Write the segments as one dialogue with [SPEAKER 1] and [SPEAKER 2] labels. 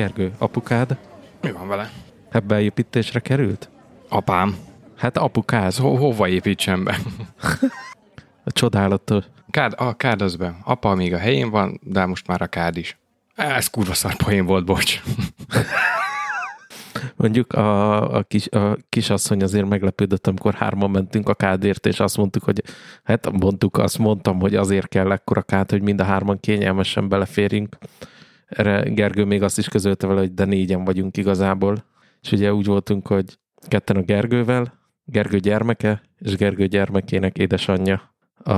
[SPEAKER 1] Gergő, apukád
[SPEAKER 2] Mi van vele?
[SPEAKER 1] ebbe építésre került?
[SPEAKER 2] Apám.
[SPEAKER 1] Hát apukád,
[SPEAKER 2] Ho- hova építsem be?
[SPEAKER 1] a csodálatos.
[SPEAKER 2] Kád, a kád az be. Apa még a helyén van, de most már a kád is. Ez kurva szar poén volt, bocs.
[SPEAKER 1] Mondjuk a, a, kis, a kisasszony azért meglepődött, amikor hárman mentünk a kádért, és azt mondtuk, hogy hát mondtuk, azt mondtam, hogy azért kell ekkora kád, hogy mind a hárman kényelmesen beleférjünk. Erre Gergő még azt is közölte vele, hogy de négyen vagyunk igazából. És ugye úgy voltunk, hogy ketten a Gergővel, Gergő gyermeke, és Gergő gyermekének édesanyja a,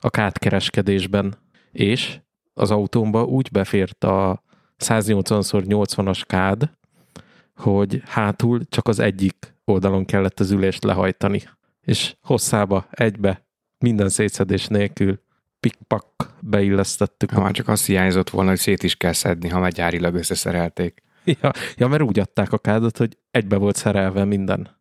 [SPEAKER 1] a kádkereskedésben. És az autómba úgy befért a 180x80-as kád, hogy hátul csak az egyik oldalon kellett az ülést lehajtani. És hosszába, egybe, minden szétszedés nélkül pikpak beillesztettük.
[SPEAKER 2] Ha már csak azt hiányzott volna, hogy szét is kell szedni, ha már gyárilag összeszerelték.
[SPEAKER 1] Ja, ja, mert úgy adták a kádat, hogy egybe volt szerelve minden.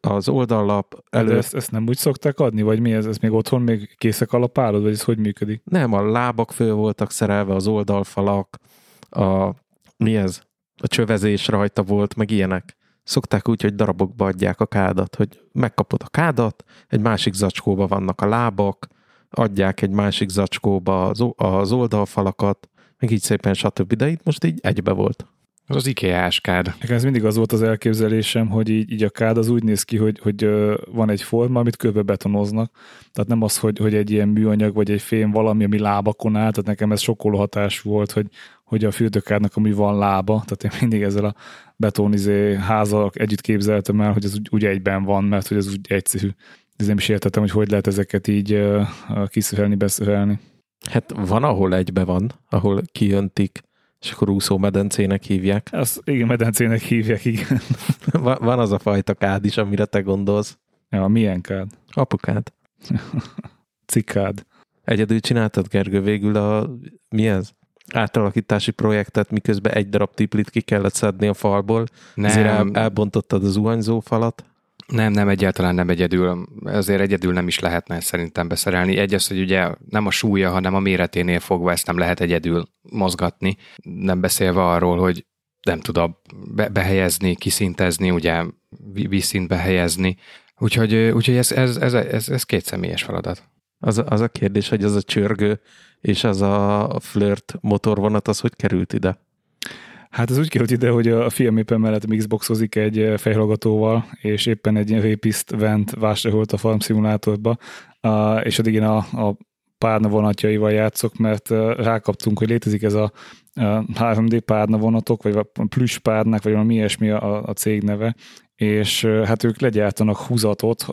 [SPEAKER 1] Az oldallap
[SPEAKER 3] De
[SPEAKER 1] elő...
[SPEAKER 3] ezt, ezt nem úgy szokták adni, vagy mi ez? Ez még otthon még készek alapálod, vagy ez hogy működik?
[SPEAKER 1] Nem, a lábak föl voltak szerelve, az oldalfalak, a, mi ez? A csövezés rajta volt, meg ilyenek. Szokták úgy, hogy darabokba adják a kádat, hogy megkapod a kádat, egy másik zacskóba vannak a lábak, adják egy másik zacskóba az, az oldalfalakat, meg így szépen stb. De itt most így egybe volt.
[SPEAKER 2] Az az IKEA-s kád.
[SPEAKER 3] Nekem ez mindig az volt az elképzelésem, hogy így, így a kád az úgy néz ki, hogy, hogy van egy forma, amit körbe betonoznak. Tehát nem az, hogy, hogy egy ilyen műanyag vagy egy fém valami, ami lábakon áll, tehát nekem ez sokkoló hatás volt, hogy, hogy a fürdőkádnak ami van lába, tehát én mindig ezzel a betonizé házal együtt képzeltem el, hogy ez úgy, úgy egyben van, mert hogy ez úgy egyszerű. Ez nem is értettem, hogy hogy lehet ezeket így kiszöhelni, beszöhelni.
[SPEAKER 1] Hát van, ahol egybe van, ahol kijöntik, és akkor úszómedencének hívják.
[SPEAKER 3] Ezt igen, medencének hívják, igen.
[SPEAKER 1] Va- Van az a fajta kád is, amire te gondolsz.
[SPEAKER 3] Ja, milyen kád?
[SPEAKER 1] Apukád.
[SPEAKER 3] Cikád.
[SPEAKER 1] Egyedül csináltad, Gergő, végül a, mi ez? Átalakítási projektet, miközben egy darab tiplit ki kellett szedni a falból, nem. ezért el, elbontottad az zuhanyzó falat.
[SPEAKER 2] Nem, nem, egyáltalán nem egyedül. Azért egyedül nem is lehetne szerintem beszerelni. Egy az, hogy ugye nem a súlya, hanem a méreténél fogva ezt nem lehet egyedül mozgatni. Nem beszélve arról, hogy nem tud a be, behelyezni, kiszintezni, ugye vízszintbe helyezni. Úgyhogy, úgyhogy ez, ez, ez, ez, ez két személyes feladat.
[SPEAKER 1] Az, az a kérdés, hogy az a csörgő és az a flirt motorvonat, az hogy került ide?
[SPEAKER 3] Hát ez úgy került ide, hogy a fiam éppen mellett Xboxozik egy eh, fejhallgatóval, és éppen egy répiszt vent vásárolt a farm szimulátorba, uh, és addig én a, a párna vonatjaival játszok, mert uh, rákaptunk, hogy létezik ez a uh, 3D párna vonatok, vagy a plüss párnák, vagy valami ilyesmi a, a cég neve, és hát ők legyártanak húzatot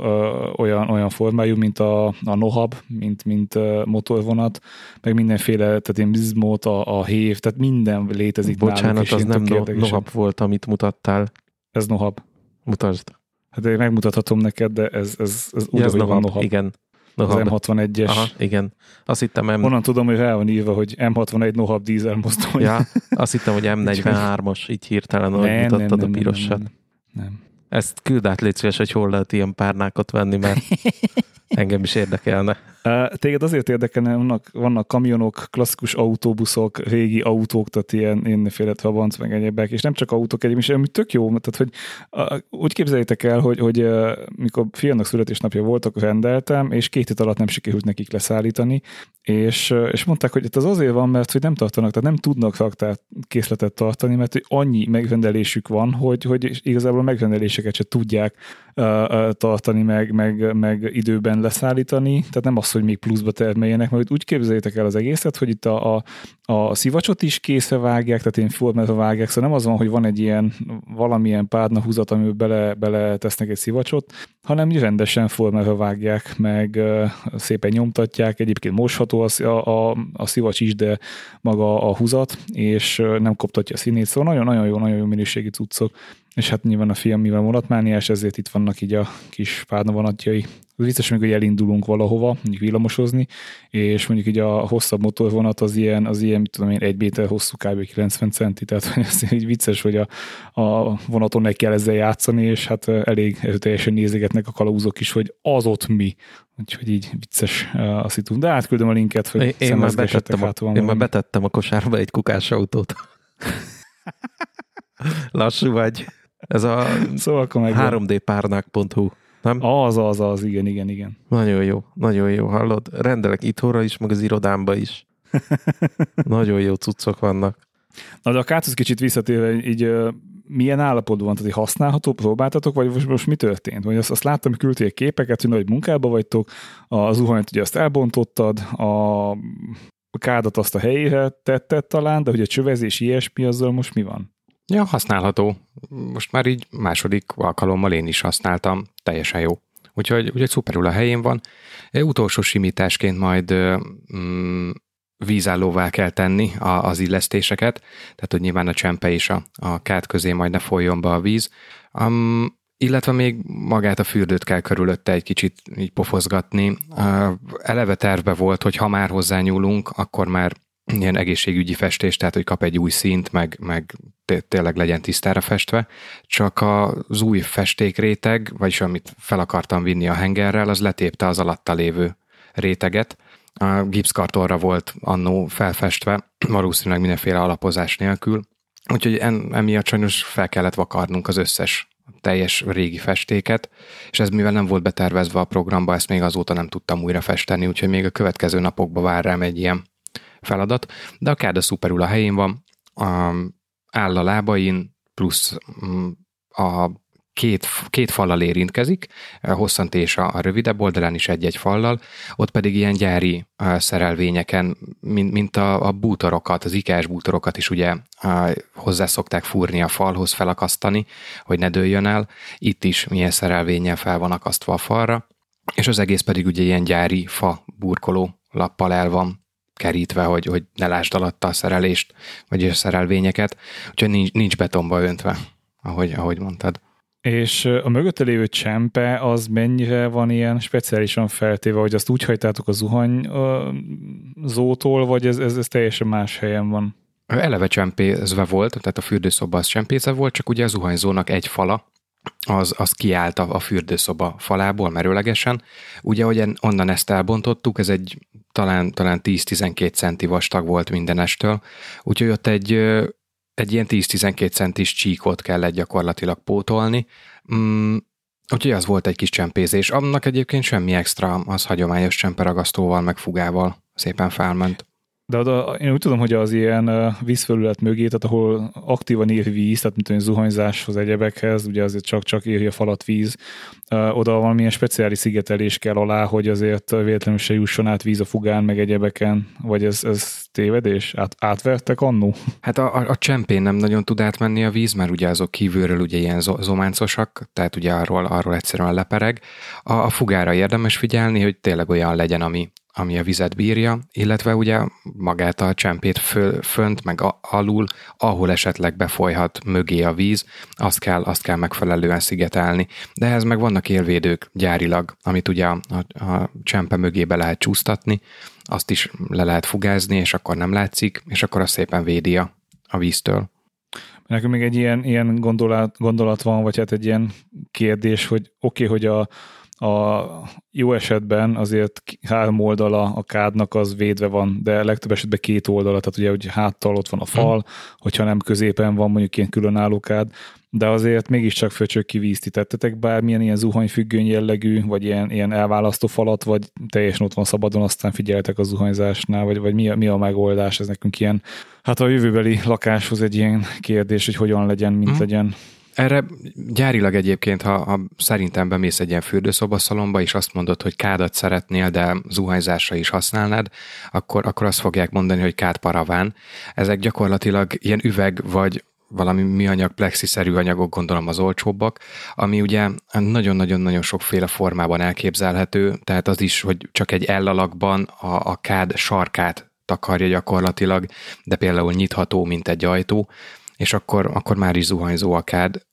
[SPEAKER 3] olyan, olyan formájú, mint a, a Nohab, mint, mint motorvonat, meg mindenféle, tehát ilyen bizmót, a, a hév, tehát minden létezik náluk,
[SPEAKER 1] Bocsánat,
[SPEAKER 3] és
[SPEAKER 1] az nem no, nohab volt, amit mutattál.
[SPEAKER 3] Ez Nohab.
[SPEAKER 1] Mutasd.
[SPEAKER 3] Hát én megmutathatom neked, de ez, ez, ez úgy,
[SPEAKER 1] Ja, ez nohab.
[SPEAKER 3] Nohab.
[SPEAKER 1] Igen.
[SPEAKER 3] Az
[SPEAKER 1] Nohab.
[SPEAKER 3] M61-es.
[SPEAKER 1] Aha, igen. Azt hittem, M...
[SPEAKER 3] Onnan tudom, hogy rá van írva, hogy M61 Nohab dízel mozdony.
[SPEAKER 1] ja, azt hittem, hogy M43-as, így hirtelen, ahogy
[SPEAKER 3] nem, nem,
[SPEAKER 1] mutattad
[SPEAKER 3] nem,
[SPEAKER 1] a
[SPEAKER 3] nem,
[SPEAKER 1] pirosat.
[SPEAKER 3] nem, nem, nem.
[SPEAKER 1] Ezt küld át, légy szíves, hogy hol lehet ilyen párnákat venni, mert engem is érdekelne.
[SPEAKER 3] Téged azért érdekelne, vannak, vannak kamionok, klasszikus autóbuszok, régi autók, tehát ilyen énféle Trabant, meg egyebek, és nem csak autók egyébként, ami tök jó, tehát hogy úgy képzeljétek el, hogy, hogy mikor fiannak születésnapja volt, akkor rendeltem, és két hét alatt nem sikerült nekik leszállítani, és, és mondták, hogy az azért van, mert hogy nem tartanak, tehát nem tudnak raktár készletet tartani, mert hogy annyi megrendelésük van, hogy, hogy igazából a megrendeléseket se tudják tartani, meg, meg, meg időben leszállítani, tehát nem az, hogy még pluszba termeljenek, mert úgy képzeljétek el az egészet, hogy itt a, a, a szivacsot is készre vágják, tehát én formálva vágják, szóval nem az van, hogy van egy ilyen valamilyen párna húzat, amiben bele, bele tesznek egy szivacsot, hanem rendesen formálva vágják, meg szépen nyomtatják, egyébként mosható a, a, a szivacs is, de maga a húzat, és nem koptatja a színét, szóval nagyon-nagyon jó, nagyon jó minőségi cuccok, és hát nyilván a fiam mivel vonatmániás, ezért itt vannak így a kis párna vonatjai. Az biztos, még, hogy elindulunk valahova, mondjuk villamosozni, és mondjuk így a hosszabb motorvonat az ilyen, az ilyen, mit tudom én, egy méter hosszú, kb. 90 centi, tehát hogy ez így vicces, hogy a, a vonaton neki kell ezzel játszani, és hát elég erőteljesen nézegetnek a kalauzok is, hogy az ott mi. Úgyhogy így vicces azt itt De átküldöm a linket, hogy
[SPEAKER 1] Én, már betettem a,
[SPEAKER 3] hát
[SPEAKER 1] én már betettem a kosárba egy kukás autót. Lassú vagy. Ez a
[SPEAKER 3] Szóval akkor meg
[SPEAKER 1] 3dpárnák.hu, nem?
[SPEAKER 3] Az, az, az, igen, igen, igen.
[SPEAKER 1] Nagyon jó, nagyon jó, hallod? Rendelek itthonra is, meg az irodámba is. nagyon jó cuccok vannak.
[SPEAKER 3] Na de a kátusz kicsit visszatérve, így milyen állapotban van, tehát használható, próbáltatok, vagy most, most mi történt? Vagy azt, azt láttam, hogy küldtél képeket, hogy nagy munkába vagytok, a zuhanyt ugye azt elbontottad, a, a kádat azt a helyére tetted talán, de hogy a csövezés ilyesmi, azzal most mi van?
[SPEAKER 2] Ja, használható. Most már így második alkalommal én is használtam, teljesen jó. Úgyhogy, úgyhogy szuperül a helyén van. Utolsó simításként majd mm, vízállóvá kell tenni a, az illesztéseket, tehát hogy nyilván a csempe és a, a kát közé majd ne folyjon be a víz. Um, illetve még magát a fürdőt kell körülötte egy kicsit így pofozgatni. Uh, eleve terve volt, hogy ha már hozzányúlunk, akkor már ilyen egészségügyi festés, tehát hogy kap egy új színt, meg, meg tényleg legyen tisztára festve, csak az új festékréteg, vagyis amit fel akartam vinni a hengerrel, az letépte az alatta lévő réteget. A gipszkartonra volt annó felfestve, valószínűleg mindenféle alapozás nélkül, úgyhogy en, emiatt sajnos fel kellett vakarnunk az összes teljes régi festéket, és ez mivel nem volt betervezve a programba, ezt még azóta nem tudtam újra festeni, úgyhogy még a következő napokban vár rám egy ilyen feladat, de a káda szuperul a helyén van, a, áll a lábain, plusz mm, a két, két fallal érintkezik, hosszant és a, a rövidebb oldalán is egy-egy fallal, ott pedig ilyen gyári szerelvényeken, mint, mint a, a bútorokat, az ikás bútorokat is ugye hozzá szokták fúrni a falhoz, felakasztani, hogy ne dőljön el. Itt is milyen szerelvényen fel van akasztva a falra, és az egész pedig ugye ilyen gyári fa burkoló lappal el van kerítve, hogy, hogy ne lásd alatta a szerelést, vagy a szerelvényeket, úgyhogy nincs, nincs betonba öntve, ahogy, ahogy mondtad.
[SPEAKER 3] És a mögötte lévő csempe az mennyire van ilyen speciálisan feltéve, hogy azt úgy hajtátok a zuhanyzótól, vagy ez, ez, ez teljesen más helyen van?
[SPEAKER 2] Eleve csempézve volt, tehát a fürdőszoba az csempézve volt, csak ugye a zuhanyzónak egy fala, az, az kiállt a, a fürdőszoba falából merőlegesen. Ugye, hogy onnan ezt elbontottuk, ez egy talán, talán 10-12 centi vastag volt mindenestől, úgyhogy ott egy, egy ilyen 10-12 centis csíkot kellett gyakorlatilag pótolni, mm, úgyhogy az volt egy kis csempézés. Annak egyébként semmi extra, az hagyományos csemperagasztóval, meg fugával szépen felment.
[SPEAKER 3] De oda, én úgy tudom, hogy az ilyen vízfelület mögé, tehát ahol aktívan ér víz, tehát mint olyan zuhanyzáshoz, egyebekhez, ugye azért csak-csak éri a falat víz, oda valamilyen speciális szigetelés kell alá, hogy azért véletlenül se jusson át víz a fugán, meg egyebeken, vagy ez, ez tévedés? Át, átvertek annó?
[SPEAKER 2] Hát a, a, a csempén nem nagyon tud átmenni a víz, mert ugye azok kívülről ugye ilyen zománcosak, tehát ugye arról, arról egyszerűen lepereg. A, a fugára érdemes figyelni, hogy tényleg olyan legyen, ami, ami a vizet bírja, illetve ugye magát a csempét föl, fönt, meg a, alul, ahol esetleg befolyhat mögé a víz, azt kell, azt kell megfelelően szigetelni. De ehhez meg vannak élvédők gyárilag, amit ugye a, a, a csempe mögébe lehet csúsztatni, azt is le lehet fugázni, és akkor nem látszik, és akkor azt szépen védi a, a víztől.
[SPEAKER 3] Nekünk még egy ilyen, ilyen gondolat, gondolat van, vagy hát egy ilyen kérdés, hogy oké, okay, hogy a, a jó esetben azért három oldala a kádnak az védve van, de legtöbb esetben két oldala, tehát ugye hogy háttal ott van a fal, hmm. hogyha nem középen van mondjuk ilyen különálló kád, de azért mégiscsak föcsök ki vízti. Tettetek bármilyen ilyen zuhanyfüggöny jellegű, vagy ilyen, ilyen elválasztó falat, vagy teljesen ott van szabadon, aztán figyeltek a zuhanyzásnál, vagy, vagy mi, a, mi a megoldás? Ez nekünk ilyen, hát a jövőbeli lakáshoz egy ilyen kérdés, hogy hogyan legyen, mint hmm. legyen.
[SPEAKER 2] Erre gyárilag egyébként, ha, ha szerintem bemész egy ilyen fürdőszobaszalomba, és azt mondod, hogy kádat szeretnél, de zuhanyzásra is használnád, akkor, akkor azt fogják mondani, hogy kád paraván. Ezek gyakorlatilag ilyen üveg vagy valami műanyag, plexiszerű anyagok, gondolom az olcsóbbak, ami ugye nagyon-nagyon-nagyon sokféle formában elképzelhető, tehát az is, hogy csak egy ellalakban a, a kád sarkát takarja gyakorlatilag, de például nyitható, mint egy ajtó, és akkor, akkor már is zuhanyzó a.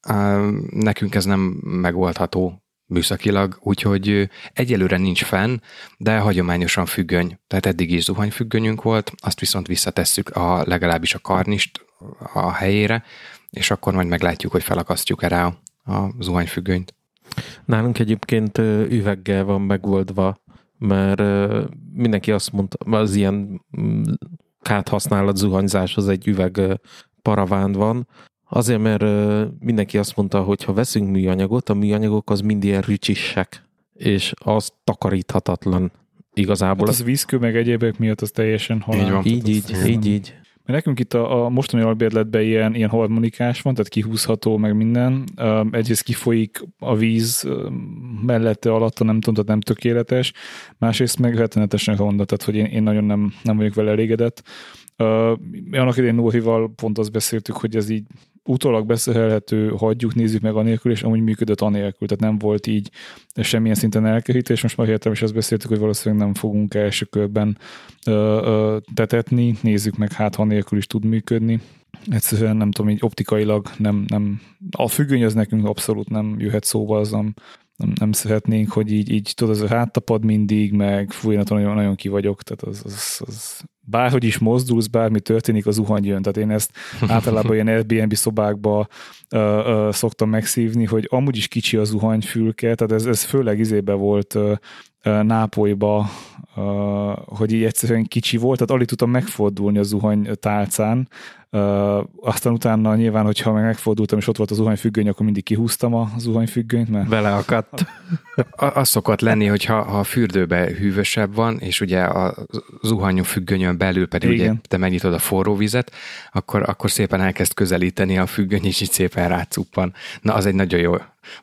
[SPEAKER 2] Nekünk ez nem megoldható műszakilag, úgyhogy egyelőre nincs fenn, de hagyományosan függöny. Tehát eddig is zuhanyfüggönyünk volt, azt viszont visszatesszük a, legalábbis a karnist a helyére, és akkor majd meglátjuk, hogy felakasztjuk erre a, zuhanyfüggönyt.
[SPEAKER 1] Nálunk egyébként üveggel van megoldva, mert mindenki azt mondta, az ilyen mm, kát használat zuhanyzáshoz egy üveg paraván van, azért, mert mindenki azt mondta, hogy ha veszünk műanyagot, a műanyagok az mind ilyen rücsissek, és az takaríthatatlan igazából.
[SPEAKER 3] Hát az vízkő meg egyébek miatt az teljesen halál.
[SPEAKER 1] Így van. Így, így, így, így.
[SPEAKER 3] Mert nekünk itt a, a mostani albérletben ilyen, ilyen harmonikás van, tehát kihúzható, meg minden. Um, egyrészt kifolyik a víz um, mellette, alatta, nem tudom, tehát nem tökéletes. Másrészt meg rettenetesen ronda, tehát hogy én, én nagyon nem, nem vagyok vele elégedett. Uh, annak idején Nórival pont azt beszéltük, hogy ez így utólag beszélhető, hagyjuk, nézzük meg anélkül, és amúgy működött anélkül, tehát nem volt így semmilyen szinten elkerítés, most már értem, és azt beszéltük, hogy valószínűleg nem fogunk első körben ö, ö, tetetni, nézzük meg, hát ha nélkül is tud működni. Egyszerűen nem tudom, így optikailag nem, nem, a függöny az nekünk abszolút nem jöhet szóba, az nem, nem, nem szeretnénk, hogy így, így tudod, az a háttapad mindig, meg fújnaton nagyon, nagyon ki vagyok, tehát az, az, az bárhogy is mozdulsz, bármi történik, az zuhany jön. Tehát én ezt általában ilyen Airbnb szobákba ö, ö, szoktam megszívni, hogy amúgy is kicsi a zuhanyfülke, tehát ez, ez főleg izébe volt ö, Nápolyba, hogy így egyszerűen kicsi volt, tehát alig tudtam megfordulni a zuhany tálcán, Uh, aztán utána nyilván, hogyha meg megfordultam, és ott volt a zuhanyfüggöny, akkor mindig kihúztam a zuhanyfüggönyt, mert...
[SPEAKER 1] Beleakadt.
[SPEAKER 2] Az szokott lenni, hogy ha, ha a fürdőbe hűvösebb van, és ugye a zuhanyú függönyön belül pedig Igen. ugye te megnyitod a forró vizet, akkor, akkor szépen elkezd közelíteni a függöny, és így szépen rácuppan. Na, az egy nagyon jó,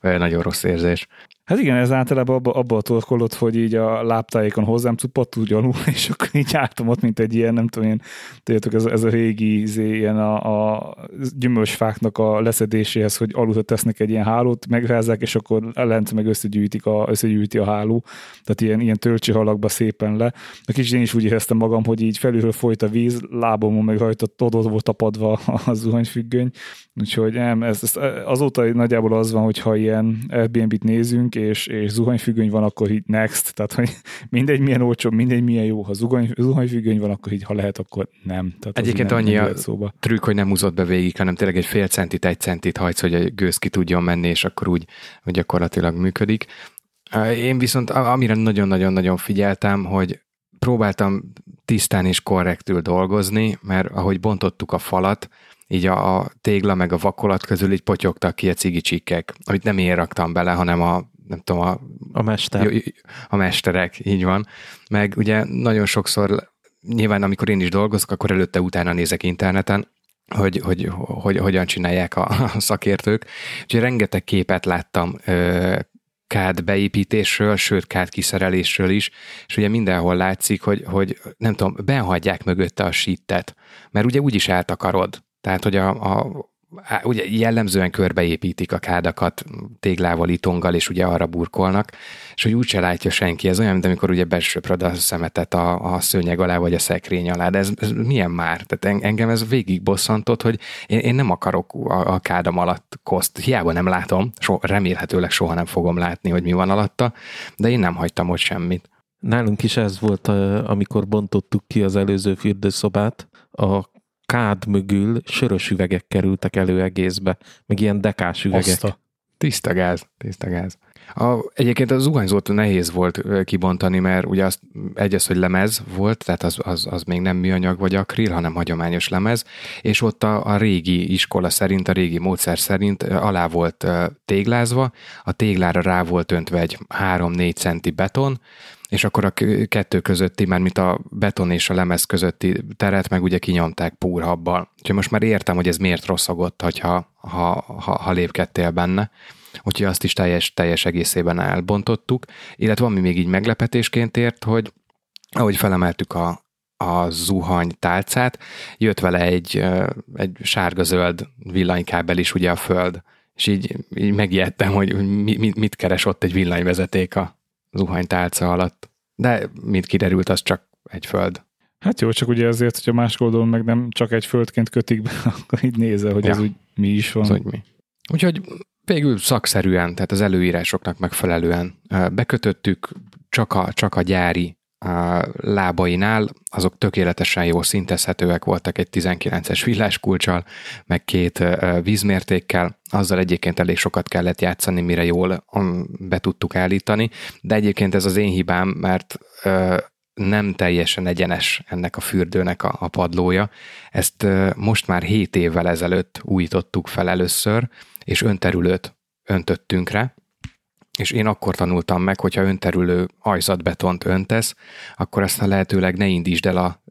[SPEAKER 2] vagy nagyon rossz érzés.
[SPEAKER 3] Hát igen, ez általában abba, abba torkolott, hogy így a láptájékon hozzám úgy alul, és akkor így álltam ott, mint egy ilyen, nem tudom én, tudjátok, ez, ez a régi izé, ilyen a, a gyümölcsfáknak a leszedéséhez, hogy alul tesznek egy ilyen hálót, megrázzák, és akkor lent meg összegyűjtik a, összegyűjti a háló, tehát ilyen, ilyen tölcsi halakba szépen le. A kicsit én is úgy éreztem magam, hogy így felülről folyt a víz, lábomon meg rajta todod volt tapadva a zuhanyfüggöny, úgyhogy nem, ez, ez, azóta nagyjából az van, hogyha ilyen Airbnb-t nézünk, és, és zuhanyfüggöny van, akkor így next, tehát hogy mindegy milyen olcsó, mindegy milyen jó, ha zuhany, zuhanyfüggöny van, akkor így ha lehet, akkor nem.
[SPEAKER 2] Tehát Egyébként nem, annyi nem a szóba. trükk, hogy nem húzott be végig, hanem tényleg egy fél centit, egy centit hajtsz, hogy a gőz ki tudjon menni, és akkor úgy hogy gyakorlatilag működik. Én viszont amire nagyon-nagyon-nagyon figyeltem, hogy próbáltam tisztán és korrektül dolgozni, mert ahogy bontottuk a falat, így a, a tégla meg a vakolat közül így potyogtak ki a cigicsikkek, amit nem én raktam bele, hanem a nem tudom, a,
[SPEAKER 1] a mester.
[SPEAKER 2] A mesterek, így van. Meg ugye nagyon sokszor, nyilván amikor én is dolgozok, akkor előtte utána nézek interneten, hogy, hogy, hogy hogyan csinálják a, a szakértők. Úgyhogy rengeteg képet láttam ö, kád beépítésről, sőt kád kiszerelésről is, és ugye mindenhol látszik, hogy, hogy nem tudom, benhagyják mögötte a sittet, mert ugye úgyis eltakarod. Tehát, hogy a, a ugye jellemzően körbeépítik a kádakat téglával, itonggal, és ugye arra burkolnak, és hogy úgyse látja senki. Ez olyan, mint amikor ugye besöpröd a szemetet a, a szőnyeg alá, vagy a szekrény alá, de ez, ez milyen már? Tehát engem ez végig bosszantott, hogy én, én nem akarok a, a kádam alatt koszt. Hiába nem látom, so, remélhetőleg soha nem fogom látni, hogy mi van alatta, de én nem hagytam ott semmit.
[SPEAKER 1] Nálunk is ez volt, amikor bontottuk ki az előző fürdőszobát, a kád mögül sörös üvegek kerültek elő egészbe, meg ilyen dekás üvegek. Oszta.
[SPEAKER 2] Tiszta gáz, tiszta gáz. A, egyébként a zuhanyzót nehéz volt kibontani, mert ugye az, egy az, hogy lemez volt, tehát az, az, az még nem műanyag vagy akril, hanem hagyományos lemez, és ott a, a régi iskola szerint, a régi módszer szerint alá volt téglázva, a téglára rá volt öntve egy 3-4 centi beton, és akkor a kettő közötti, már mint a beton és a lemez közötti teret meg ugye kinyomták púrhabbal. Úgyhogy most már értem, hogy ez miért rosszagott, hogyha, ha, ha, ha lépkedtél benne. Úgyhogy azt is teljes, teljes egészében elbontottuk. Illetve ami még így meglepetésként ért, hogy ahogy felemeltük a, a zuhany tálcát, jött vele egy, egy sárga-zöld villanykábel is ugye a föld, és így, így megijedtem, hogy mit, mit keres ott egy villanyvezeték a, zuhanytálca alatt. De mint kiderült, az csak egy föld.
[SPEAKER 3] Hát jó, csak ugye azért, hogyha más oldalon meg nem csak egy földként kötik be, akkor így nézel, hogy ja. ez úgy mi is van. Az, hogy mi.
[SPEAKER 2] Úgyhogy végül szakszerűen, tehát az előírásoknak megfelelően bekötöttük, csak a, csak a gyári lábainál, azok tökéletesen jól szintezhetőek voltak egy 19-es villáskulcsal, meg két vízmértékkel, azzal egyébként elég sokat kellett játszani, mire jól be tudtuk állítani, de egyébként ez az én hibám, mert nem teljesen egyenes ennek a fürdőnek a, a padlója. Ezt most már 7 évvel ezelőtt újítottuk fel először, és önterülőt öntöttünk rá, és én akkor tanultam meg, hogyha önterülő ajzatbetont öntesz, akkor ezt a lehetőleg ne indítsd el a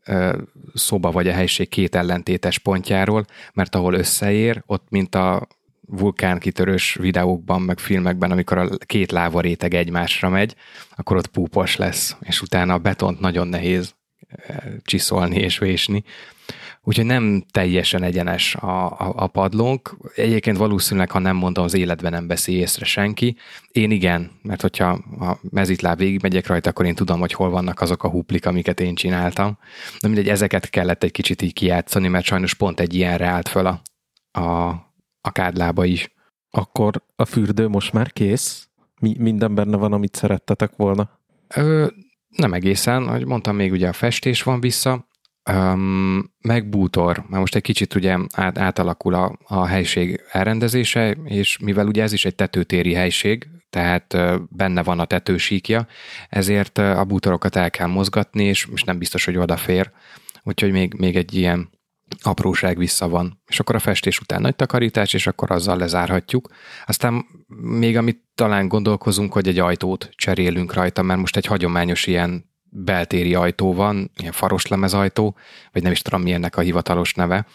[SPEAKER 2] szoba vagy a helység két ellentétes pontjáról, mert ahol összeér, ott mint a vulkánkitörős videókban, meg filmekben, amikor a két láva réteg egymásra megy, akkor ott púpos lesz, és utána a betont nagyon nehéz csiszolni és vésni. Úgyhogy nem teljesen egyenes a, a, a padlónk. Egyébként valószínűleg, ha nem mondom, az életben nem veszi észre senki. Én igen, mert hogyha a mezitláb végigmegyek rajta, akkor én tudom, hogy hol vannak azok a huplik, amiket én csináltam. De mindegy, ezeket kellett egy kicsit így kijátszani, mert sajnos pont egy ilyenre állt föl a, a, a kádlába is.
[SPEAKER 1] Akkor a fürdő most már kész? Mi, minden benne van, amit szerettetek volna?
[SPEAKER 2] Ö, nem egészen, ahogy mondtam, még ugye a festés van vissza, Um, meg bútor, mert most egy kicsit ugye át, átalakul a, a helység elrendezése, és mivel ugye ez is egy tetőtéri helység, tehát benne van a tetősíkja, ezért a bútorokat el kell mozgatni, és most nem biztos, hogy odafér. Úgyhogy még, még egy ilyen apróság vissza van. És akkor a festés után nagy takarítás, és akkor azzal lezárhatjuk. Aztán még amit talán gondolkozunk, hogy egy ajtót cserélünk rajta, mert most egy hagyományos ilyen beltéri ajtó van, ilyen faroslemez ajtó, vagy nem is tudom mi ennek a hivatalos neve.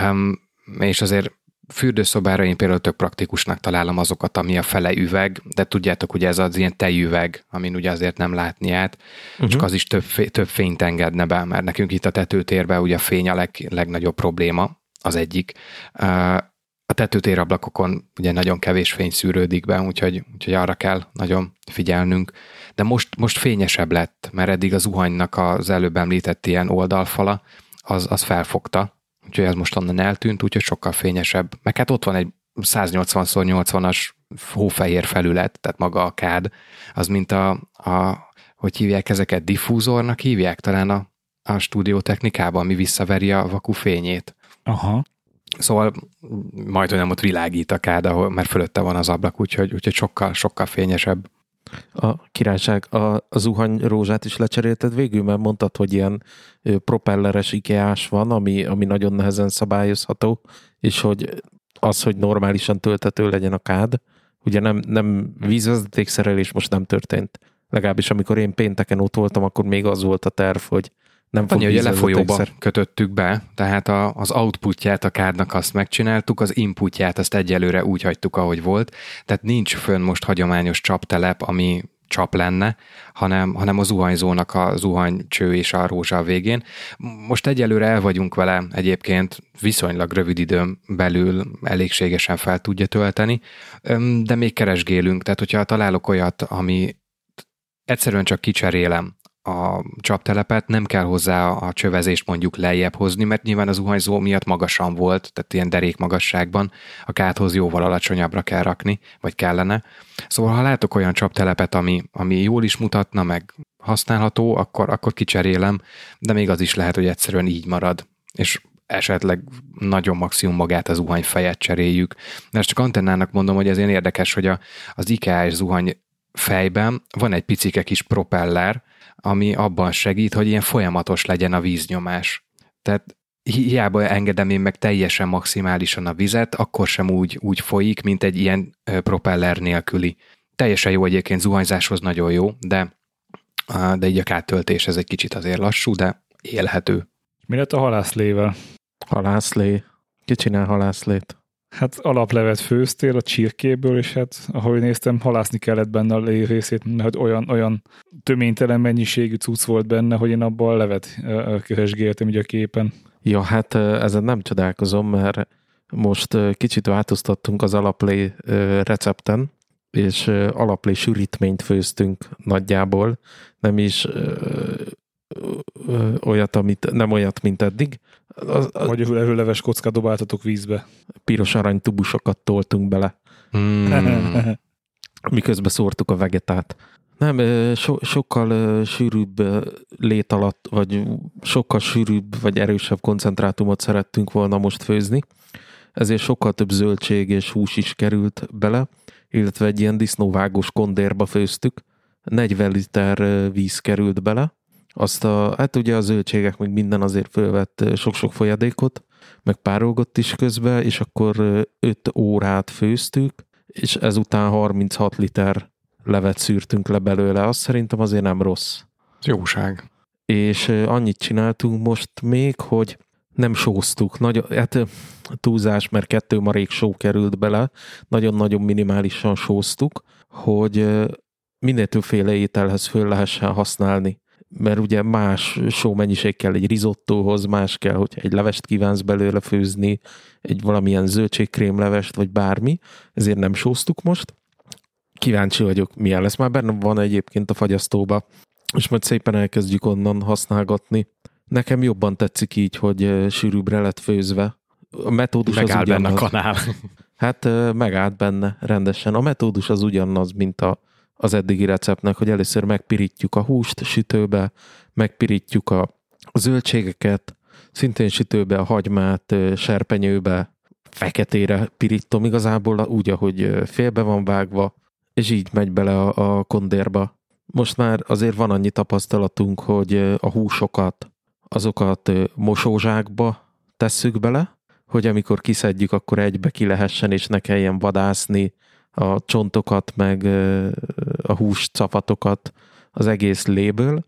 [SPEAKER 2] Um, és azért fürdőszobára én például tök praktikusnak találom azokat, ami a fele üveg, de tudjátok, ugye ez az ilyen tejüveg, amin ugye azért nem látni át, uh-huh. csak az is több, több fényt engedne be, mert nekünk itt a tetőtérben ugye a fény a leg, legnagyobb probléma, az egyik. A tetőtérablakokon ugye nagyon kevés fény szűrődik be, úgyhogy, úgyhogy arra kell nagyon figyelnünk. De most, most fényesebb lett, mert eddig az zuhanynak az előbb említett ilyen oldalfala, az, az felfogta, úgyhogy ez most onnan eltűnt, úgyhogy sokkal fényesebb. Meg hát ott van egy 180x80-as hófehér felület, tehát maga a kád, az mint a, a hogy hívják ezeket, diffúzornak hívják talán a, a stúdiótechnikában, ami visszaveri a vaku fényét.
[SPEAKER 3] Aha.
[SPEAKER 2] Szóval majd olyan ott világít a kád, ahol, mert fölötte van az ablak, úgyhogy, úgyhogy sokkal, sokkal fényesebb.
[SPEAKER 1] A királyság, a, a zuhany rózsát is lecserélted végül, mert mondtad, hogy ilyen propelleres ikeás van, ami, ami nagyon nehezen szabályozható, és hogy az, hogy normálisan töltető legyen a kád, ugye nem, nem vízvezetékszerelés most nem történt. Legalábbis amikor én pénteken ott voltam, akkor még az volt a terv, hogy nem
[SPEAKER 2] Annyi, hogy lefolyóba kötöttük be, tehát a, az outputját a kádnak azt megcsináltuk, az inputját azt egyelőre úgy hagytuk, ahogy volt, tehát nincs fönn most hagyományos csaptelep, ami csap lenne, hanem, hanem a zuhanyzónak a zuhanycső és a rózsa a végén. Most egyelőre el vagyunk vele egyébként viszonylag rövid időn belül elégségesen fel tudja tölteni, de még keresgélünk, tehát hogyha találok olyat, ami egyszerűen csak kicserélem a csaptelepet, nem kell hozzá a csövezést mondjuk lejjebb hozni, mert nyilván az zuhanyzó miatt magasan volt, tehát ilyen derék magasságban, a kádhoz jóval alacsonyabbra kell rakni, vagy kellene. Szóval ha látok olyan csaptelepet, ami, ami jól is mutatna, meg használható, akkor, akkor kicserélem, de még az is lehet, hogy egyszerűen így marad. És esetleg nagyon maximum magát az zuhany fejet cseréljük. De csak antennának mondom, hogy ez ilyen érdekes, hogy a, az IKEA-s zuhany fejben van egy picike kis propeller, ami abban segít, hogy ilyen folyamatos legyen a víznyomás. Tehát hiába engedem én meg teljesen maximálisan a vizet, akkor sem úgy, úgy folyik, mint egy ilyen propeller nélküli. Teljesen jó egyébként zuhanyzáshoz nagyon jó, de, de így a kártöltés ez egy kicsit azért lassú, de élhető.
[SPEAKER 3] Mi lett a halászlével?
[SPEAKER 1] Halászlé. Ki csinál halászlét?
[SPEAKER 3] Hát alaplevet főztél a csirkéből, és hát ahogy néztem, halászni kellett benne a részét, mert olyan, olyan töménytelen mennyiségű cucc volt benne, hogy én abban a levet keresgéltem ugye a képen.
[SPEAKER 1] Ja, hát ezen nem csodálkozom, mert most kicsit változtattunk az alaplé recepten, és alaplé sűrítményt főztünk nagyjából, nem is olyat, amit, nem olyat, mint eddig.
[SPEAKER 3] Az, az, Vagy leves kockát dobáltatok vízbe.
[SPEAKER 1] Piros arany tubusokat toltunk bele. Mm. Miközben szórtuk a vegetát. Nem, so, sokkal sűrűbb lét alatt, vagy sokkal sűrűbb, vagy erősebb koncentrátumot szerettünk volna most főzni, ezért sokkal több zöldség és hús is került bele, illetve egy ilyen disznóvágos kondérba főztük, 40 liter víz került bele, azt a, hát ugye a zöldségek, meg minden azért fölvett sok-sok folyadékot, meg párolgott is közben, és akkor 5 órát főztük, és ezután 36 liter levet szűrtünk le belőle, azt szerintem azért nem rossz.
[SPEAKER 2] Jóság.
[SPEAKER 1] És annyit csináltunk most még, hogy nem sóztuk. Nagy, hát túlzás, mert kettő marék só került bele, nagyon-nagyon minimálisan sóztuk, hogy minél többféle ételhez föl lehessen használni. Mert ugye más só mennyiség kell egy risottóhoz, más kell, hogy egy levest kívánsz belőle főzni, egy valamilyen zöldségkrémlevest, vagy bármi, ezért nem sóztuk most. Kíváncsi vagyok, milyen lesz. Már benne van egyébként a fagyasztóba, és majd szépen elkezdjük onnan használgatni. Nekem jobban tetszik így, hogy sűrűbbre lett főzve. A metódus
[SPEAKER 2] Megáll
[SPEAKER 1] az
[SPEAKER 2] benne
[SPEAKER 1] ugyanaz.
[SPEAKER 2] a kanál.
[SPEAKER 1] Hát megállt benne rendesen. A metódus az ugyanaz, mint a, az eddigi receptnek, hogy először megpirítjuk a húst sütőbe, megpirítjuk a zöldségeket, szintén sütőbe a hagymát, serpenyőbe, feketére pirítom igazából úgy, ahogy félbe van vágva, és így megy bele a, a kondérba. Most már azért van annyi tapasztalatunk, hogy a húsokat, azokat mosózsákba tesszük bele, hogy amikor kiszedjük, akkor egybe ki lehessen, és ne kelljen vadászni a csontokat, meg a húscafatokat az egész léből,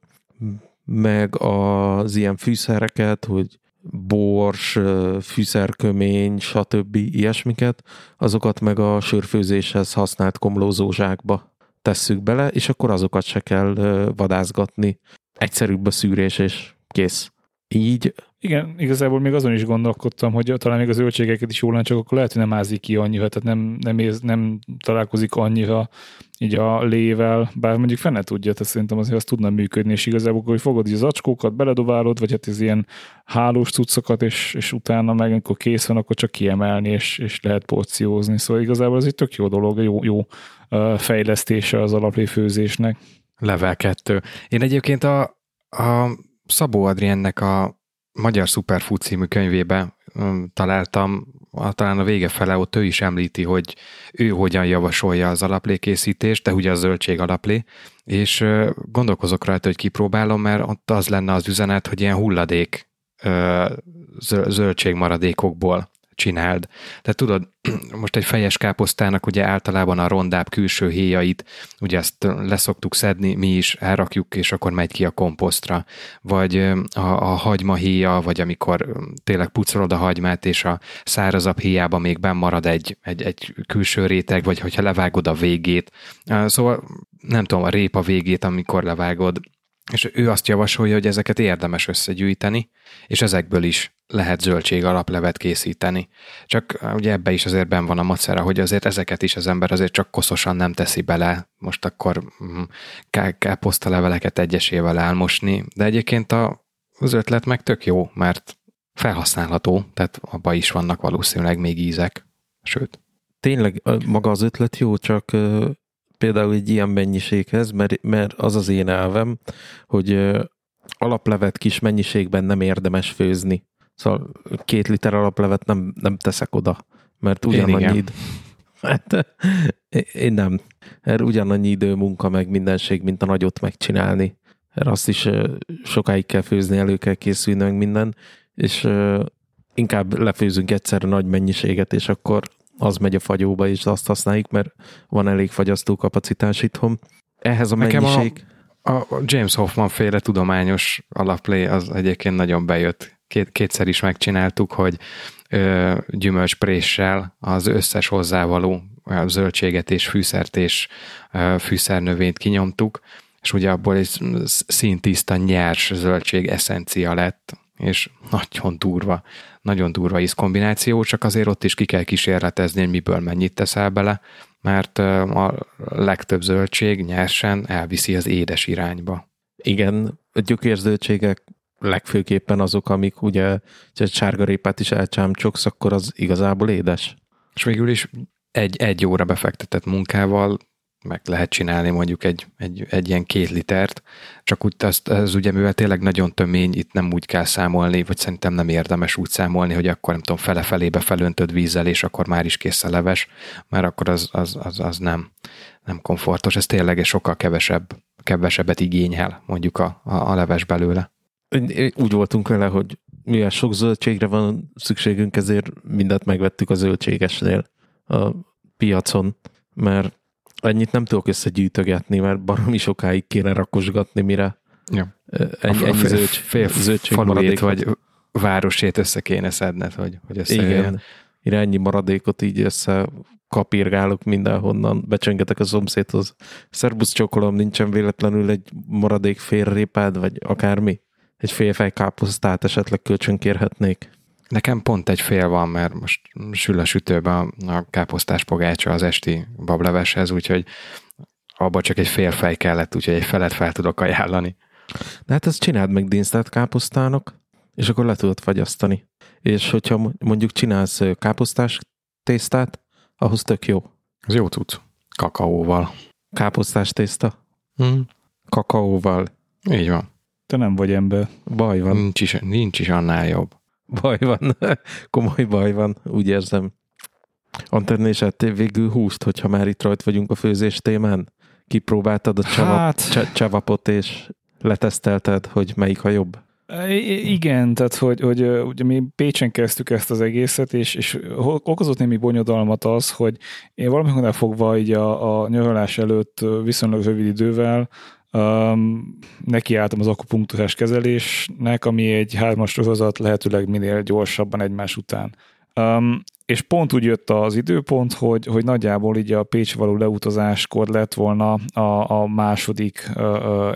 [SPEAKER 1] meg az ilyen fűszereket, hogy bors, fűszerkömény, stb. ilyesmiket, azokat meg a sörfőzéshez használt komlózózsákba tesszük bele, és akkor azokat se kell vadászgatni. Egyszerűbb a szűrés, és kész. Így
[SPEAKER 3] igen, igazából még azon is gondolkodtam, hogy talán még az zöldségeket is jól lenne, csak akkor lehet, hogy nem ázik ki annyira, tehát nem, nem, éz, nem találkozik annyira így a lével, bár mondjuk fene tudja, tehát szerintem azért az tudna működni, és igazából, hogy fogod így az acskókat, beledobálod, vagy hát ez ilyen hálós cuccokat, és, és utána meg, amikor kész van, akkor csak kiemelni, és, és lehet porciózni. Szóval igazából ez egy tök jó dolog, jó, jó fejlesztése az alapléfőzésnek.
[SPEAKER 2] Level 2. Én egyébként a, a Szabó Adriennek a Magyar Superfood című könyvébe találtam, talán a vége fele ott ő is említi, hogy ő hogyan javasolja az alaplékészítést, de ugye a zöldség alaplé, és gondolkozok rajta, hogy kipróbálom, mert ott az lenne az üzenet, hogy ilyen hulladék zöldségmaradékokból csináld. Tehát tudod, most egy fejes káposztának ugye általában a rondább külső héjait, ugye ezt leszoktuk szedni, mi is elrakjuk, és akkor megy ki a komposztra. Vagy a, a hagyma héja, vagy amikor tényleg pucolod a hagymát, és a szárazabb héjában még benn marad egy, egy, egy külső réteg, vagy hogyha levágod a végét. Szóval nem tudom, a répa végét, amikor levágod, és ő azt javasolja, hogy ezeket érdemes összegyűjteni, és ezekből is lehet zöldség alaplevet készíteni. Csak ugye ebbe is azért ben van a macera, hogy azért ezeket is az ember azért csak koszosan nem teszi bele, most akkor mm, káposztaleveleket egyesével elmosni, de egyébként a, az ötlet meg tök jó, mert felhasználható, tehát abban is vannak valószínűleg még ízek, sőt.
[SPEAKER 1] Tényleg maga az ötlet jó, csak például egy ilyen mennyiséghez, mert, mert az az én elvem, hogy alaplevet kis mennyiségben nem érdemes főzni. Szóval két liter alaplevet nem, nem teszek oda, mert ugyanannyi idő. Hát, én nem. Erre ugyanannyi idő, munka, meg mindenség, mint a nagyot megcsinálni. Erre azt is sokáig kell főzni, elő kell készülni, meg minden, és inkább lefőzünk egyszerre nagy mennyiséget, és akkor az megy a fagyóba, és azt használjuk, mert van elég fagyasztó kapacitás itthon. Ehhez a Nekem mennyiség...
[SPEAKER 2] A, a James Hoffman féle tudományos alaplé az egyébként nagyon bejött. Két, kétszer is megcsináltuk, hogy ö, gyümölcspréssel az összes hozzávaló zöldséget és fűszert és ö, fűszernövényt kinyomtuk, és ugye abból egy szintiszta nyers zöldség eszencia lett, és nagyon durva, nagyon durva ízkombináció, csak azért ott is ki kell kísérletezni, hogy miből mennyit teszel bele, mert a legtöbb zöldség nyersen elviszi az édes irányba.
[SPEAKER 1] Igen, a gyökérzöldségek legfőképpen azok, amik ugye, ha sárgarépát is elcsámcsogsz, akkor az igazából édes.
[SPEAKER 2] És végül is egy, egy óra befektetett munkával meg lehet csinálni mondjuk egy, egy, egy ilyen két litert, csak úgy azt, ez ugye mivel tényleg nagyon tömény, itt nem úgy kell számolni, vagy szerintem nem érdemes úgy számolni, hogy akkor nem tudom, fele-felébe felöntöd vízzel, és akkor már is kész a leves, mert akkor az, az, az, az nem, nem komfortos, ez tényleg sokkal kevesebb, kevesebbet igényel mondjuk a, a, a leves belőle.
[SPEAKER 1] Úgy voltunk vele, hogy mivel sok zöldségre van szükségünk, ezért mindent megvettük a zöldségesnél a piacon, mert ennyit nem tudok összegyűjtögetni, mert baromi sokáig kéne rakosgatni, mire
[SPEAKER 2] ja.
[SPEAKER 1] ennyi, ennyi
[SPEAKER 2] fél,
[SPEAKER 1] zöldség,
[SPEAKER 2] fél
[SPEAKER 1] zöldség
[SPEAKER 2] vagy városét össze kéne szedned, hogy, hogy összejön.
[SPEAKER 1] Igen, mire ennyi maradékot így össze kapirgálok mindenhonnan, becsengetek a szomszédhoz. Szerbusz csokolom, nincsen véletlenül egy maradék félrépád, vagy akármi? Egy félfej káposztát esetleg kölcsönkérhetnék?
[SPEAKER 2] Nekem pont egy fél van, mert most sül a sütőben a káposztás pogácsa az esti bableveshez, úgyhogy abba csak egy fél fej kellett, úgyhogy egy felet fel tudok ajánlani.
[SPEAKER 1] De hát ezt csináld meg dinsztát káposztának, és akkor le tudod fagyasztani. És hogyha mondjuk csinálsz káposztás tésztát, ahhoz tök jó.
[SPEAKER 2] Az jó tudsz. Kakaóval.
[SPEAKER 1] Káposztás tészta?
[SPEAKER 2] Mm.
[SPEAKER 1] Kakaóval.
[SPEAKER 2] Így van.
[SPEAKER 3] Te nem vagy ember.
[SPEAKER 1] Baj van.
[SPEAKER 2] Nincs is, nincs is annál jobb.
[SPEAKER 1] Baj van. Komoly baj van, úgy érzem. Antenna és ettél végül húst, hogyha már itt rajt vagyunk a főzés témán? Kipróbáltad a csava, hát... csavapot, és letesztelted, hogy melyik a jobb?
[SPEAKER 3] Igen, tehát hogy, hogy ugye mi Pécsen kezdtük ezt az egészet, és, és okozott némi bonyodalmat az, hogy én valamikor fogva így a, a nyaralás előtt viszonylag rövid idővel um, nekiálltam az akupunktúrás kezelésnek, ami egy hármas sorozat lehetőleg minél gyorsabban egymás után. Um, és pont úgy jött az időpont, hogy, hogy nagyjából így a Pécs való leutazáskor lett volna a, a második ö, ö,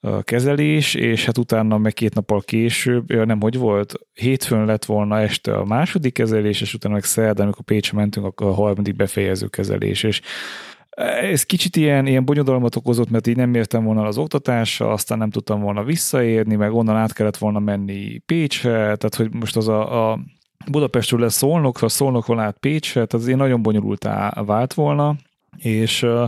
[SPEAKER 3] ö, kezelés, és hát utána meg két nappal később, nem hogy volt, hétfőn lett volna este a második kezelés, és utána meg szerdán, amikor Pécsre mentünk, akkor a harmadik befejező kezelés, és ez kicsit ilyen, ilyen bonyodalmat okozott, mert így nem értem volna az oktatásra, aztán nem tudtam volna visszaérni, meg onnan át kellett volna menni Pécsre, tehát hogy most az a, a Budapestről lesz Szolnokra, Szolnokról át Pécsre, tehát én nagyon bonyolultá vált volna, és uh,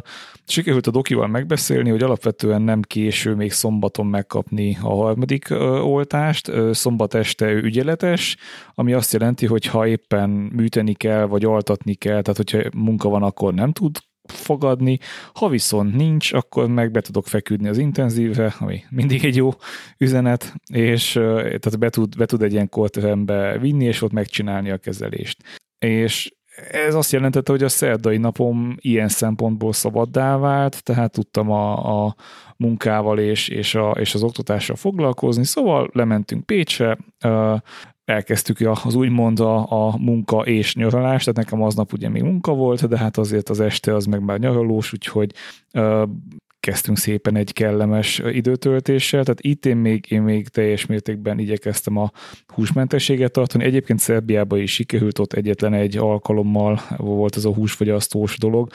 [SPEAKER 3] sikerült a dokival megbeszélni, hogy alapvetően nem késő még szombaton megkapni a harmadik uh, oltást, uh, szombat este ügyeletes, ami azt jelenti, hogy ha éppen műteni kell, vagy altatni kell, tehát hogyha munka van, akkor nem tud fogadni, ha viszont nincs, akkor meg be tudok feküdni az intenzívre, ami mindig egy jó üzenet, és tehát be tud, be tud egy ilyen korterembe vinni, és ott megcsinálni a kezelést. És ez azt jelentette, hogy a szerdai napom ilyen szempontból szabaddá vált, tehát tudtam a, a munkával és, és, a, és az oktatással foglalkozni, szóval lementünk Pécsre, elkezdtük az úgymond a, a munka és nyaralás, tehát nekem aznap ugye még munka volt, de hát azért az este az meg már nyaralós, úgyhogy ö, kezdtünk szépen egy kellemes időtöltéssel, tehát itt én még, én még teljes mértékben igyekeztem a húsmentességet tartani. Egyébként Szerbiában is sikerült, ott egyetlen egy alkalommal volt az a húsfogyasztós dolog,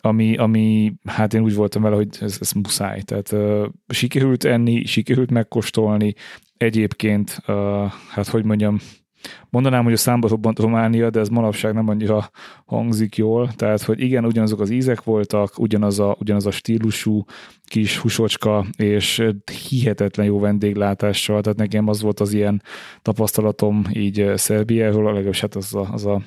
[SPEAKER 3] ami, ami, hát én úgy voltam vele, hogy ez, ez muszáj. Tehát uh, sikerült enni, sikerült megkóstolni, Egyébként, hát hogy mondjam, mondanám, hogy a számba robbant Románia, de ez manapság nem annyira hangzik jól, tehát, hogy igen, ugyanazok az ízek voltak, ugyanaz a, ugyanaz a stílusú kis husocska, és hihetetlen jó vendéglátással, tehát nekem az volt az ilyen tapasztalatom így Szerbiáról, legalábbis hát az a, az a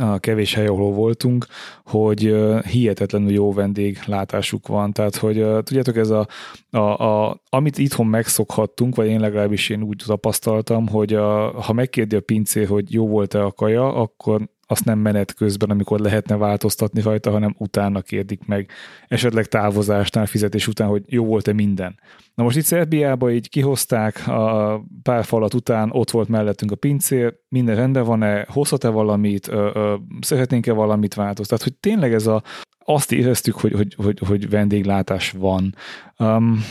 [SPEAKER 3] a kevés hely, ahol voltunk, hogy hihetetlenül jó vendéglátásuk van. Tehát, hogy tudjátok, ez a, a, a, amit itthon megszokhattunk, vagy én legalábbis én úgy tapasztaltam, hogy a, ha megkérdi a pincé, hogy jó volt-e a kaja, akkor azt nem menet közben, amikor lehetne változtatni rajta, hanem utána kérdik meg, esetleg távozásnál, fizetés után, hogy jó volt-e minden. Na most itt Szerbiában így kihozták a pár falat után, ott volt mellettünk a pincér, minden rendben van-e, hozhat-e valamit, ö, ö, szeretnénk-e valamit változtatni, hogy tényleg ez a, azt éreztük, hogy, hogy, hogy, hogy vendéglátás van. Um,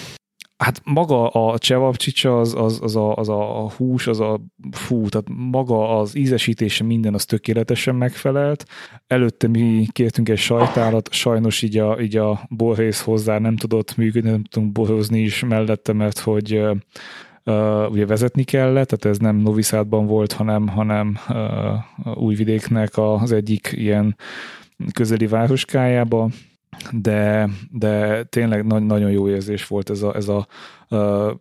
[SPEAKER 3] Hát maga a csevapcsicsa, az, az, az, a, az a hús, az a fú, tehát maga az ízesítése minden az tökéletesen megfelelt. Előtte mi kértünk egy sajtálat, sajnos így a, így a borrész hozzá nem tudott működni, nem tudtunk borozni is mellette, mert hogy uh, ugye vezetni kellett, tehát ez nem Noviszádban volt, hanem, hanem uh, Újvidéknek az egyik ilyen közeli városkájába de, de tényleg nagy, nagyon jó érzés volt ez a, ez a uh,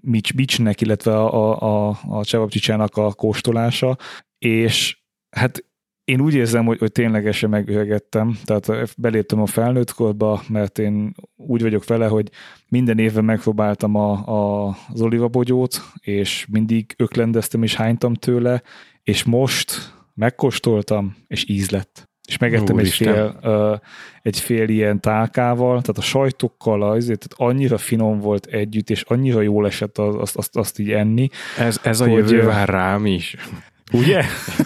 [SPEAKER 3] Mitch Beachnek, illetve a, a, a Csevapcsicsának a kóstolása, és hát én úgy érzem, hogy, hogy ténylegesen megöregettem, tehát beléptem a felnőtt korba, mert én úgy vagyok vele, hogy minden évben megpróbáltam a, a, az olivabogyót, és mindig öklendeztem és hánytam tőle, és most megkóstoltam, és íz lett. És megettem egy fél, uh, egy fél ilyen tálkával, tehát a sajtokkal azért, tehát annyira finom volt együtt, és annyira jól esett azt, azt, azt így enni.
[SPEAKER 2] Ez, ez a hogy, jövő vár rám is.
[SPEAKER 3] Ugye?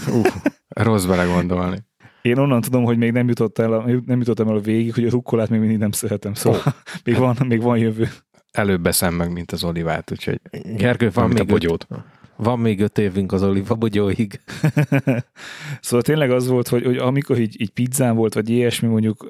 [SPEAKER 2] uh, rossz bele gondolni.
[SPEAKER 3] Én onnan tudom, hogy még nem, jutott el, nem jutottam el a végig, hogy a rukkolát még mindig nem szeretem, szóval oh. még, van, még van jövő.
[SPEAKER 2] Előbb beszem meg, mint az olivát, úgyhogy
[SPEAKER 1] Gergő, van még a bogyót. Öt, van még öt évünk az oliva bogyóig.
[SPEAKER 3] szóval tényleg az volt, hogy, hogy amikor így, így pizzán volt, vagy ilyesmi, mondjuk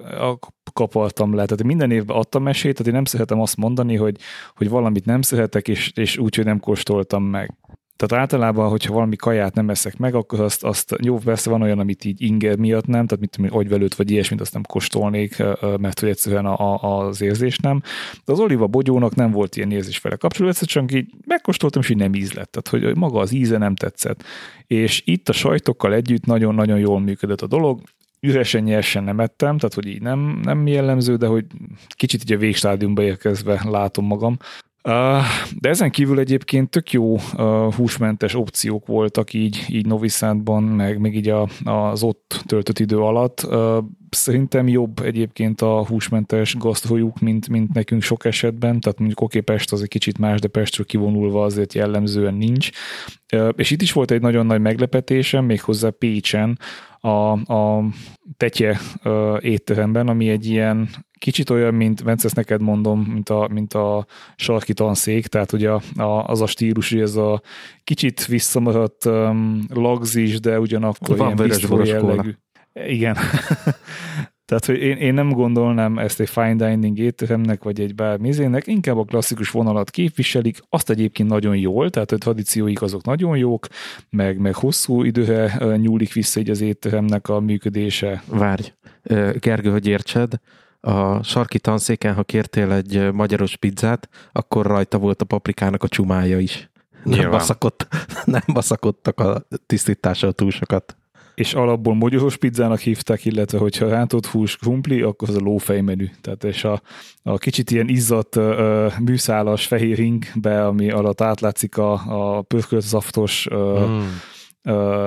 [SPEAKER 3] kapaltam le. Tehát minden évben adtam mesét, tehát én nem szeretem azt mondani, hogy, hogy valamit nem szeretek, és, és úgy, hogy nem kóstoltam meg. Tehát általában, hogyha valami kaját nem eszek meg, akkor azt, azt jó, persze van olyan, amit így inger miatt nem, tehát mit tudom, agyvelőt vagy ilyesmit azt nem kóstolnék, mert hogy egyszerűen a, a, az érzés nem. De az oliva bogyónak nem volt ilyen érzés vele kapcsolatban, csak így megkóstoltam, és így nem íz lett. Tehát, hogy maga az íze nem tetszett. És itt a sajtokkal együtt nagyon-nagyon jól működött a dolog, üresen nyersen nem ettem, tehát hogy így nem, nem jellemző, de hogy kicsit így a végstádiumba érkezve látom magam. De ezen kívül egyébként tök jó húsmentes opciók voltak így, így Noviszádban, meg még így a, az ott töltött idő alatt. Szerintem jobb egyébként a húsmentes gasztrojuk, mint, mint nekünk sok esetben, tehát mondjuk oké, Pest az egy kicsit más, de Pestről kivonulva azért jellemzően nincs. És itt is volt egy nagyon nagy meglepetésem, méghozzá Pécsen, a, a Tetje étteremben, ami egy ilyen kicsit olyan, mint, Vence, ezt neked mondom, mint a, mint a sarki tanszék, tehát ugye a, a, az a stílus, hogy ez a kicsit visszamaradt um, lagzis, de ugyanakkor
[SPEAKER 1] Van ilyen jellegű.
[SPEAKER 3] Igen. Tehát, hogy én, én nem gondolnám ezt egy fine dining étteremnek, vagy egy bármizének, inkább a klasszikus vonalat képviselik, azt egyébként nagyon jól, tehát a tradícióik azok nagyon jók, meg, meg hosszú időre nyúlik vissza egy az étteremnek a működése.
[SPEAKER 1] Várj, Gergő, hogy értsed, a sarki tanszéken, ha kértél egy magyaros pizzát, akkor rajta volt a paprikának a csumája is. Nem, baszakott, nem baszakodtak a tisztítással túl sokat.
[SPEAKER 3] És alapból magyaros pizzának hívták, illetve hogyha rántott hús krumpli, akkor az a lófej menü. Tehát és a, a kicsit ilyen izzadt uh, műszálas fehér ringbe, ami alatt átlátszik a, a pörkölt zaftos uh, mm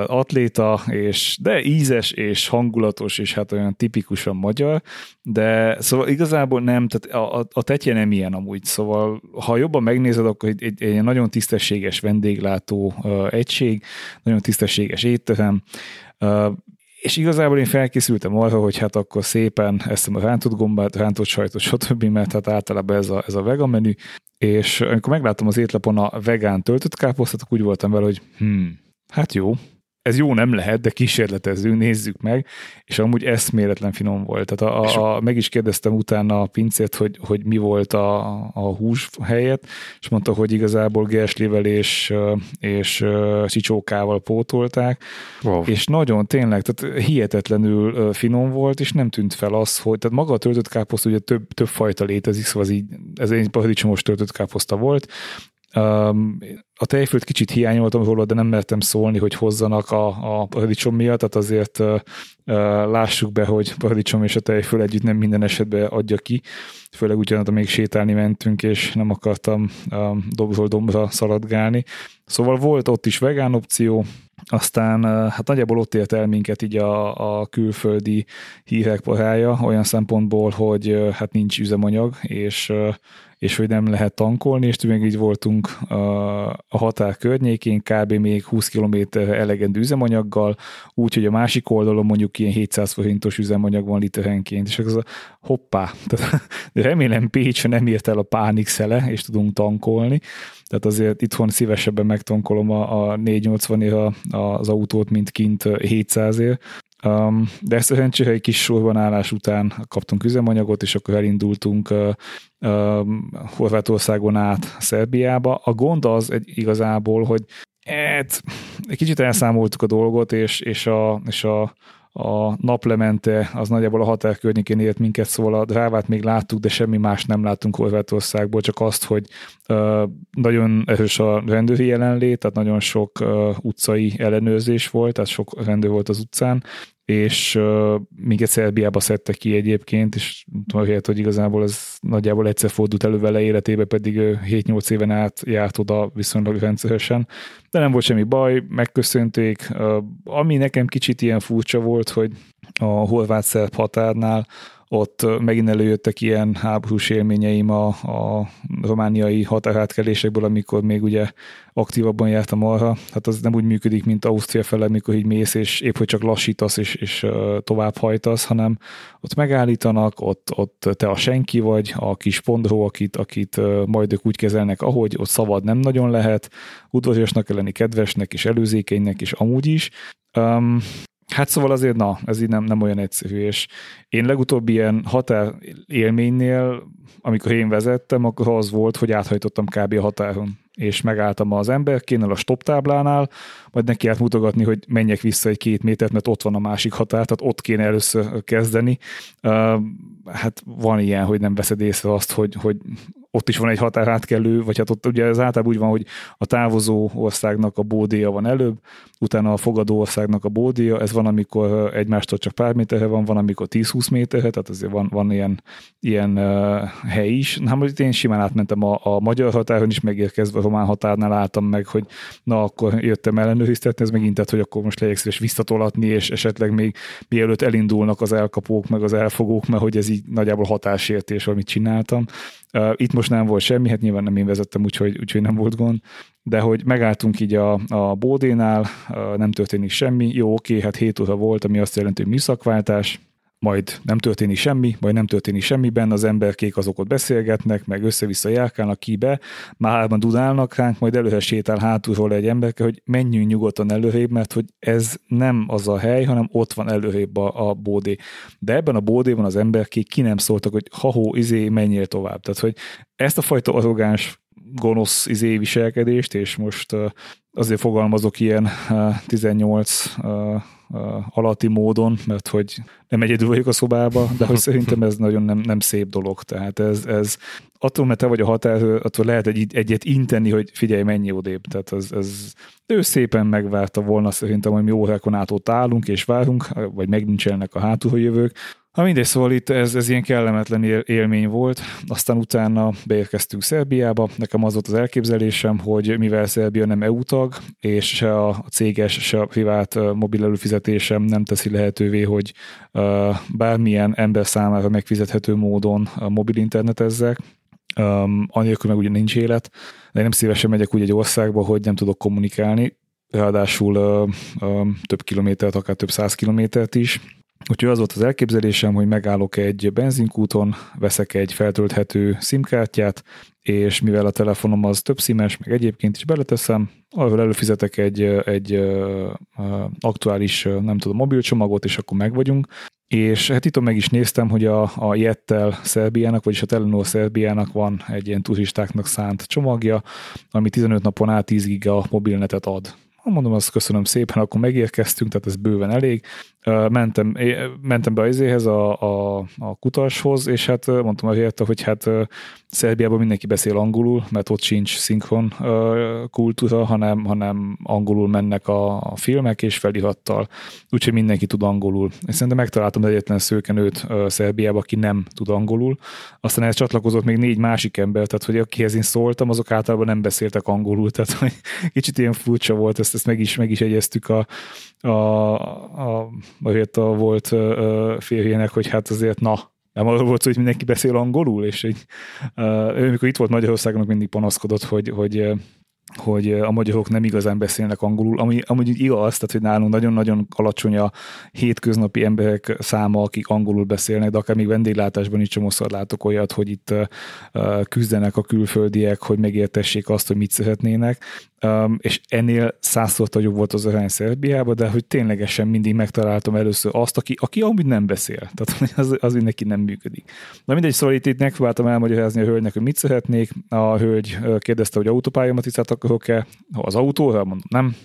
[SPEAKER 3] atléta, és, de ízes és hangulatos, és hát olyan tipikusan magyar, de szóval igazából nem, tehát a, a, a tetje nem ilyen amúgy, szóval ha jobban megnézed, akkor egy, egy, egy nagyon tisztességes vendéglátó uh, egység, nagyon tisztességes étterem, és igazából én felkészültem arra, hogy hát akkor szépen eszem a rántott gombát, rántott sajtot, stb., mert hát általában ez a, ez a vega menü, és amikor megláttam az étlapon a vegán töltött káposztat, úgy voltam vele, hogy hmm, Hát jó, ez jó nem lehet, de kísérletezünk, nézzük meg, és amúgy eszméletlen finom volt. Tehát a, a, a, meg is kérdeztem utána a pincét, hogy, hogy mi volt a, a hús helyet, és mondta, hogy igazából gerslével és, és csicsókával pótolták, wow. és nagyon tényleg, tehát hihetetlenül finom volt, és nem tűnt fel az, hogy, tehát maga a töltött káposzt ugye több, több fajta létezik, szóval ez így, ez egy paradicsomos töltött káposzta volt, a tejfölt kicsit hiányoltam róla, de nem mertem szólni, hogy hozzanak a, a paradicsom miatt, tehát azért uh, lássuk be, hogy paradicsom és a tejföl együtt nem minden esetben adja ki, főleg ugyanaz, még sétálni mentünk, és nem akartam um, dobról dombra szaladgálni. Szóval volt ott is vegán opció, aztán hát nagyjából ott ért el minket így a, a külföldi hírek porája, olyan szempontból, hogy hát nincs üzemanyag, és és hogy nem lehet tankolni, és még így voltunk a határ környékén, kb. még 20 km elegendő üzemanyaggal, úgyhogy a másik oldalon mondjuk ilyen 700 forintos üzemanyag van literenként, és az a hoppá, de remélem Pécs nem ért el a pánik szele, és tudunk tankolni, tehát azért itthon szívesebben megtankolom a, a 480 az autót, mint kint 700-ért, Um, de szerencsére egy kis sorban állás után kaptunk üzemanyagot, és akkor elindultunk uh, um, Horvátországon át Szerbiába. A gond az egy, igazából, hogy hát, egy kicsit elszámoltuk a dolgot, és, és, a, és a, a naplemente az nagyjából a határ környékén élt minket, szóval a drávát még láttuk, de semmi más nem láttunk Horvátországból, csak azt, hogy uh, nagyon erős a rendőri jelenlét, tehát nagyon sok uh, utcai ellenőrzés volt, tehát sok rendőr volt az utcán, és uh, minket Szerbiába szedte ki egyébként, és tudom, hogy igazából ez nagyjából egyszer fordult elő vele életébe, pedig 7-8 éven át járt oda viszonylag rendszeresen, de nem volt semmi baj, megköszönték. Uh, ami nekem kicsit ilyen furcsa volt, hogy a horvát-szerb határnál ott megint előjöttek ilyen háborús élményeim a, a romániai határátkelésekből, amikor még ugye aktívabban jártam arra. Hát az nem úgy működik, mint Ausztria fele, amikor így mész, és épp hogy csak lassítasz, és, és tovább hajtasz, hanem ott megállítanak, ott, ott te a senki vagy, a kis pondró, akit, akit majd ők úgy kezelnek, ahogy ott szabad nem nagyon lehet, udvariasnak kell lenni, kedvesnek és előzékenynek, és amúgy is. Um, Hát szóval azért, na, ez így nem, nem olyan egyszerű, és én legutóbb ilyen határ élménynél, amikor én vezettem, akkor az volt, hogy áthajtottam kb. a határon, és megálltam az emberkénél a stop táblánál, majd neki át mutogatni, hogy menjek vissza egy két métert, mert ott van a másik határ, tehát ott kéne először kezdeni. Uh, hát van ilyen, hogy nem veszed észre azt, hogy, hogy ott is van egy határátkelő, vagy hát ott ugye ez általában úgy van, hogy a távozó országnak a bódéja van előbb, utána a fogadó országnak a bódéja, ez van, amikor egymástól csak pár méterre van, van, amikor 10-20 méterre, tehát azért van, van ilyen, ilyen uh, hely is. Na, most én simán átmentem a, a magyar határon is, megérkezve a román határnál álltam meg, hogy na, akkor jöttem ellenőriztetni, ez megint tehát, hogy akkor most legyek szíves visszatolatni, és esetleg még mielőtt elindulnak az elkapók, meg az elfogók, mert hogy ez így nagyjából hatásértés, amit csináltam. Itt most nem volt semmi, hát nyilván nem én vezettem, úgyhogy, úgyhogy nem volt gond, de hogy megálltunk így a, a bódénál, nem történik semmi, jó, oké, hát 7 óra volt, ami azt jelenti, hogy műszakváltás, majd nem történik semmi, majd nem történik semmiben, az emberkék azok ott beszélgetnek, meg össze-vissza járkálnak kibe, már dudálnak ránk, majd előre sétál hátulról egy emberke, hogy menjünk nyugodtan előrébb, mert hogy ez nem az a hely, hanem ott van előrébb a, a bódé. De ebben a bódéban az emberkék ki nem szóltak, hogy ha izé, menjél tovább. Tehát, hogy ezt a fajta arrogáns gonosz izé viselkedést, és most azért fogalmazok ilyen uh, 18 alatti módon, mert hogy nem egyedül vagyok a szobába, de hogy szerintem ez nagyon nem, nem szép dolog. Tehát ez, ez attól, mert te vagy a határ, attól lehet egy, egyet inteni, hogy figyelj, mennyi odébb. Tehát ez, ez, ő szépen megvárta volna szerintem, hogy mi órákon át ott állunk és várunk, vagy megnincsenek a hátul jövők, Na mindegy, szóval itt ez, ez ilyen kellemetlen élmény volt. Aztán utána beérkeztünk Szerbiába. Nekem az volt az elképzelésem, hogy mivel Szerbia nem EU tag, és se a céges, se a privát mobil előfizetésem nem teszi lehetővé, hogy bármilyen ember számára megfizethető módon mobil internetezzek, Um, anélkül meg ugye nincs élet, de én nem szívesen megyek úgy egy országba, hogy nem tudok kommunikálni, ráadásul uh, uh, több kilométert, akár több száz kilométert is, Úgyhogy az volt az elképzelésem, hogy megállok egy benzinkúton, veszek egy feltölthető SIM-kártyát, és mivel a telefonom az több szímes, meg egyébként is beleteszem, arról előfizetek egy, egy aktuális, nem tudom, mobilcsomagot, és akkor meg vagyunk. És hát itt meg is néztem, hogy a, a Jettel Szerbiának, vagyis a Telenor Szerbiának van egy ilyen turistáknak szánt csomagja, ami 15 napon át 10 giga mobilnetet ad. Mondom, azt köszönöm szépen, akkor megérkeztünk, tehát ez bőven elég. Mentem, mentem be az a, a, a kutashoz, és hát mondtam a hogy hát Szerbiában mindenki beszél angolul, mert ott sincs szinkron kultúra, hanem, hanem angolul mennek a, a filmek, és felirattal, úgyhogy mindenki tud angolul. És szerintem megtaláltam egyetlen szőkenőt Szerbiában, aki nem tud angolul. Aztán ehhez csatlakozott még négy másik ember, tehát hogy akihez én szóltam, azok általában nem beszéltek angolul, tehát hogy kicsit ilyen furcsa volt, ezt, ezt meg is, meg is egyeztük a, a, a, a, a volt férjének, hogy hát azért na, nem arról volt hogy mindenki beszél angolul, és így, ő, amikor itt volt Magyarországon, mindig panaszkodott, hogy, hogy hogy a magyarok nem igazán beszélnek angolul, ami amúgy igaz, tehát hogy nálunk nagyon-nagyon alacsony a hétköznapi emberek száma, akik angolul beszélnek, de akár még vendéglátásban is csomószor látok olyat, hogy itt küzdenek a külföldiek, hogy megértessék azt, hogy mit szeretnének, Um, és ennél százszor nagyobb volt az arány Szerbiában, de hogy ténylegesen mindig megtaláltam először azt, aki, aki amúgy nem beszél. Tehát az, az neki nem működik. Na mindegy, szóval itt, itt megpróbáltam elmagyarázni a hölgynek, hogy mit szeretnék. A hölgy kérdezte, hogy autópályamaticát akarok-e. Az autóra, mondom, nem.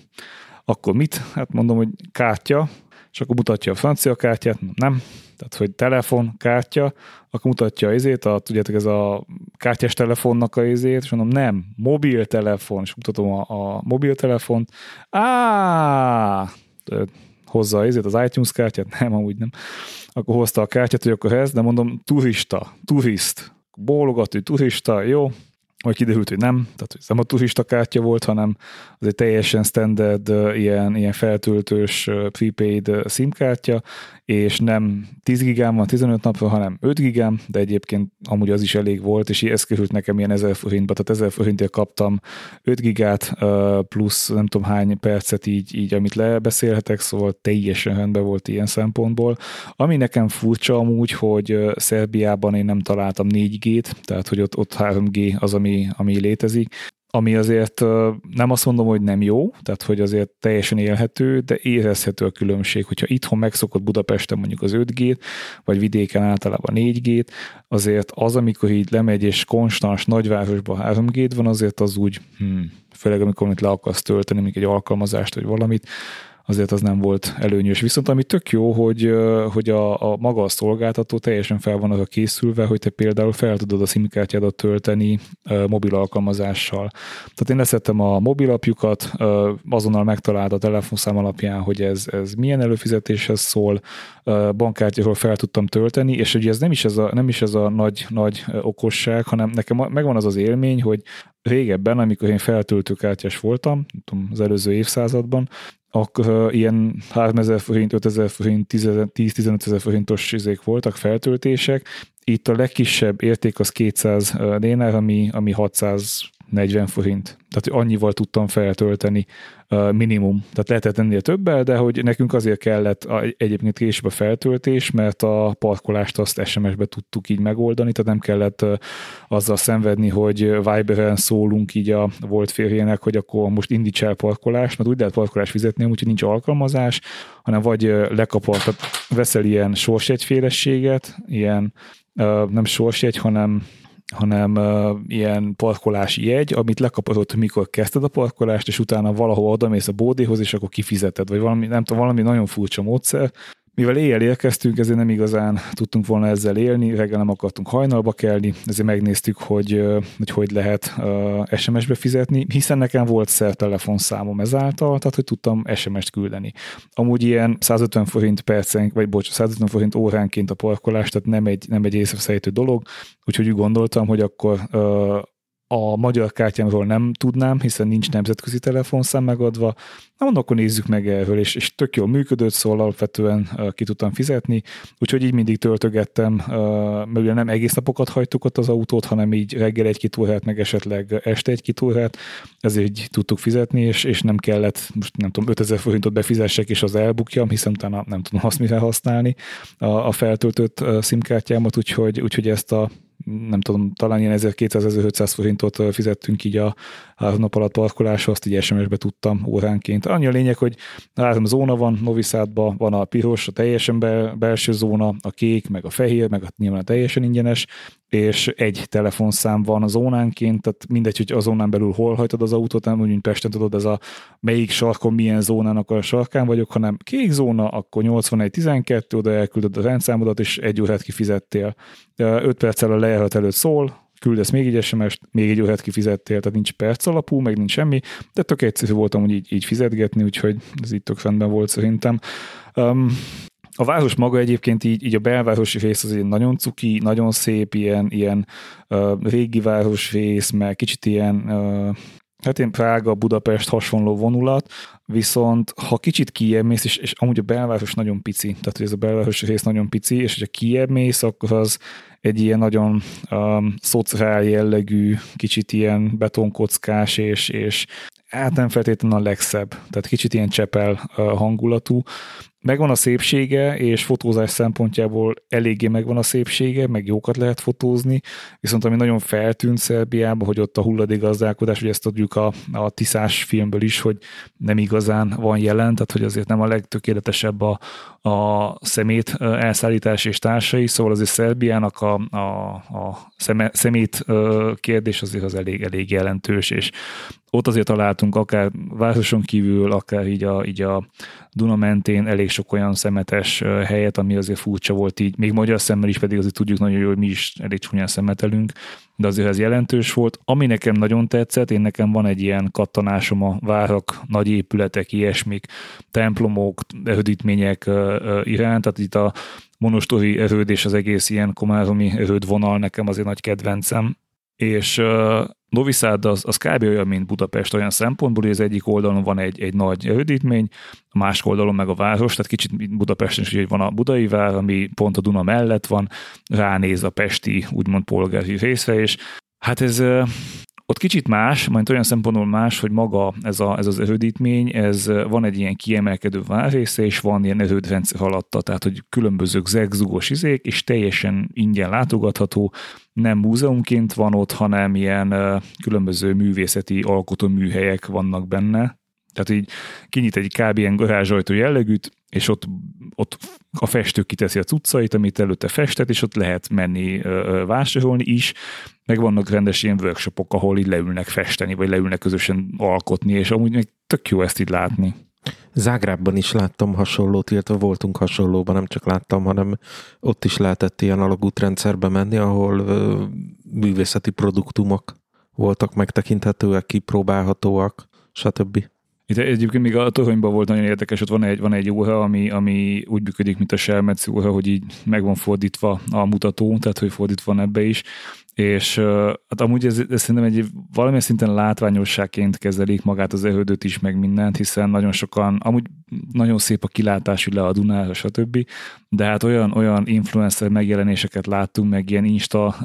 [SPEAKER 3] Akkor mit? Hát mondom, hogy kártya, és akkor mutatja a francia kártyát, nem tehát hogy telefon, kártya, akkor mutatja az izét, a, tudjátok, ez a kártyás telefonnak a izét, és mondom, nem, mobiltelefon, és mutatom a, a mobiltelefont. Á, hozza ezért az iTunes kártyát, nem, amúgy nem. Akkor hozta a kártyát, hogy akkor ez, de mondom, turista, turist, bólogató turista, jó, majd kiderült, hogy nem, tehát hogy nem a turista kártya volt, hanem az egy teljesen standard ilyen, ilyen feltöltős prepaid SIM kártya, és nem 10 gigám van 15 napra, hanem 5 gigám, de egyébként amúgy az is elég volt, és ez került nekem ilyen 1000 forintba, tehát 1000 forintért kaptam 5 gigát plusz nem tudom hány percet így, így amit lebeszélhetek, szóval teljesen rendben volt ilyen szempontból. Ami nekem furcsa amúgy, hogy Szerbiában én nem találtam 4G-t, tehát hogy ott, ott 3G az, ami, ami létezik, ami azért nem azt mondom, hogy nem jó, tehát hogy azért teljesen élhető, de érezhető a különbség. Hogyha itthon megszokott Budapesten mondjuk az 5G-t, vagy vidéken általában 4G-t, azért az, amikor így lemegy és konstans nagyvárosban 3 g van, azért az úgy, hmm, főleg amikor le akarsz tölteni, még egy alkalmazást, vagy valamit, azért az nem volt előnyös. Viszont ami tök jó, hogy, hogy a, a maga a szolgáltató teljesen fel van arra készülve, hogy te például fel tudod a SIM kártyádat tölteni mobil alkalmazással. Tehát én leszettem a mobilapjukat, azonnal megtalált a telefonszám alapján, hogy ez, ez milyen előfizetéshez szól, bankkártyáról fel tudtam tölteni, és ugye ez nem is ez a, nem is ez a nagy, nagy okosság, hanem nekem megvan az az élmény, hogy régebben, amikor én feltöltőkártyás voltam, tudom, az előző évszázadban, akkor ilyen 3000 forint, 5000 forint, 10-15 ezer forintos izék voltak, feltöltések. Itt a legkisebb érték az 200 dénár, ami, ami 640 forint. Tehát annyival tudtam feltölteni minimum. Tehát lehetett ennél többel, de hogy nekünk azért kellett egyébként később a feltöltés, mert a parkolást azt SMS-be tudtuk így megoldani, tehát nem kellett azzal szenvedni, hogy Viberen szólunk így a volt férjének, hogy akkor most indíts el parkolást, mert úgy lehet parkolást fizetni, úgyhogy nincs alkalmazás, hanem vagy lekapart, tehát veszel ilyen sorsjegyfélességet, ilyen nem sorsjegy, hanem hanem uh, ilyen parkolási jegy, amit lekapodott, mikor kezdted a parkolást, és utána valahol odamész a bódéhoz, és akkor kifizeted, vagy valami, nem tudom, valami nagyon furcsa módszer, mivel éjjel érkeztünk, ezért nem igazán tudtunk volna ezzel élni, reggel nem akartunk hajnalba kelni, ezért megnéztük, hogy hogy, hogy lehet SMS-be fizetni, hiszen nekem volt szer telefonszámom ezáltal, tehát hogy tudtam SMS-t küldeni. Amúgy ilyen 150 forint percenk, vagy bocs, 150 forint óránként a parkolás, tehát nem egy, nem egy észreveszhető dolog, úgyhogy úgy gondoltam, hogy akkor a magyar kártyámról nem tudnám, hiszen nincs nemzetközi telefonszám megadva. Na mondom, akkor nézzük meg erről, és, és tök jól működött, szóval alapvetően uh, ki tudtam fizetni, úgyhogy így mindig töltögettem, uh, mert ugye nem egész napokat hagytuk ott az autót, hanem így reggel egy-két meg esetleg este egy-két órát, ezért így tudtuk fizetni, és, és nem kellett, most nem tudom, 5000 forintot befizessek, és az elbukjam, hiszen utána nem tudom azt mire használni a, a feltöltött uh, SIM-kártyámat, úgyhogy, úgyhogy ezt a nem tudom, talán ilyen 1200-1500 forintot fizettünk így a három nap alatt parkolásra, azt így SMS-be tudtam óránként. Annyi a lényeg, hogy három zóna van, Noviszádban van a piros, a teljesen belső zóna, a kék, meg a fehér, meg a nyilván a teljesen ingyenes, és egy telefonszám van a zónánként, tehát mindegy, hogy a zónán belül hol hajtad az autót, nem úgy, mint Pesten tudod, ez a melyik sarkon milyen zónának a sarkán vagyok, hanem kék zóna, akkor 81-12, oda elküldöd a rendszámodat, és egy órát kifizettél. 5 perccel a lejárat előtt szól, küldesz még egy SMS-t, még egy órát kifizettél, tehát nincs perc alapú, meg nincs semmi, de tök egyszerű voltam, hogy így, így fizetgetni, úgyhogy ez itt tök rendben volt szerintem. Um, a város maga egyébként így, így a belvárosi rész az egy nagyon cuki, nagyon szép, ilyen, ilyen uh, régi városrész, meg kicsit ilyen uh, Hát én Prága, Budapest hasonló vonulat, viszont ha kicsit kijebb mész, és, és amúgy a belváros nagyon pici, tehát hogy ez a belvárosi rész nagyon pici, és kijebb mész, akkor az egy ilyen nagyon um, szociál jellegű, kicsit ilyen betonkockás, és, és hát nem feltétlenül a legszebb, tehát kicsit ilyen csepel uh, hangulatú, megvan a szépsége, és fotózás szempontjából eléggé megvan a szépsége, meg jókat lehet fotózni, viszont ami nagyon feltűnt Szerbiában, hogy ott a hulladékgazdálkodás, hogy ezt tudjuk a, a Tiszás filmből is, hogy nem igazán van jelen, tehát hogy azért nem a legtökéletesebb a, a szemét elszállítás és társai, szóval azért Szerbiának a, a, a szemét kérdés azért az elég, elég jelentős, és ott azért találtunk akár városon kívül, akár így a, így a Duna mentén elég sok olyan szemetes helyet, ami azért furcsa volt így, még magyar szemmel is pedig azért tudjuk nagyon jól, hogy mi is elég csúnyán szemetelünk, de azért ez jelentős volt. Ami nekem nagyon tetszett, én nekem van egy ilyen kattanásom a várak, nagy épületek, ilyesmik, templomok, erődítmények iránt, tehát itt a monostori erőd és az egész ilyen komáromi erőd vonal nekem azért nagy kedvencem, és Novi Sad az, az kb. olyan, mint Budapest olyan szempontból, hogy az egyik oldalon van egy, egy nagy erődítmény, a másik oldalon meg a város, tehát kicsit Budapesten is, hogy van a Budai vár, ami pont a Duna mellett van, ránéz a pesti, úgymond polgári részre, és hát ez ott kicsit más, majd olyan szempontból más, hogy maga ez, a, ez az erődítmény, ez van egy ilyen kiemelkedő várrésze, és van ilyen erődrendszer alatta, tehát hogy különböző zegzugos izék, és teljesen ingyen látogatható, nem múzeumként van ott, hanem ilyen különböző művészeti alkotóműhelyek vannak benne, tehát így kinyit egy kb. ilyen garázsajtó jellegűt, és ott, ott a festő kiteszi a cuccait, amit előtte festett, és ott lehet menni vásárolni is, meg vannak rendes ilyen workshopok, ahol így leülnek festeni, vagy leülnek közösen alkotni, és amúgy meg tök jó ezt így látni.
[SPEAKER 1] Zágrábban is láttam hasonlót, illetve voltunk hasonlóban, nem csak láttam, hanem ott is lehetett ilyen alagútrendszerbe menni, ahol ö, művészeti produktumok voltak megtekinthetőek, kipróbálhatóak, stb.
[SPEAKER 3] Itt egyébként még a toronyban volt nagyon érdekes, ott van egy, van egy óra, ami, ami úgy működik, mint a Selmetsz óra, hogy így meg van fordítva a mutató, tehát hogy fordítva van ebbe is, és hát amúgy ez, ez szerintem egy valamilyen szinten látványosságként kezelik magát az erődöt is, meg mindent, hiszen nagyon sokan, amúgy nagyon szép a kilátás le a Dunára, stb. De hát olyan, olyan influencer megjelenéseket láttunk, meg ilyen insta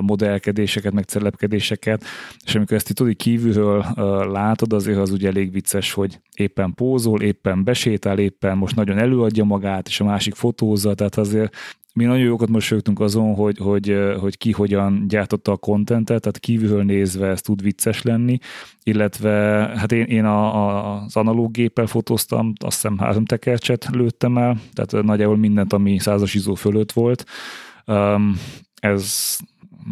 [SPEAKER 3] modellkedéseket, meg celebkedéseket, és amikor ezt itt kívülről látod, azért az ugye elég vicces, hogy éppen pózol, éppen besétál, éppen most nagyon előadja magát, és a másik fotózza, tehát azért mi nagyon jókat mosolyogtunk azon, hogy, hogy, hogy ki hogyan gyártotta a kontentet, tehát kívülről nézve ez tud vicces lenni, illetve hát én, én a, a, az analóg géppel fotóztam, azt hiszem három tekercset lőttem el, tehát nagyjából mindent, ami százas izó fölött volt. Um, ez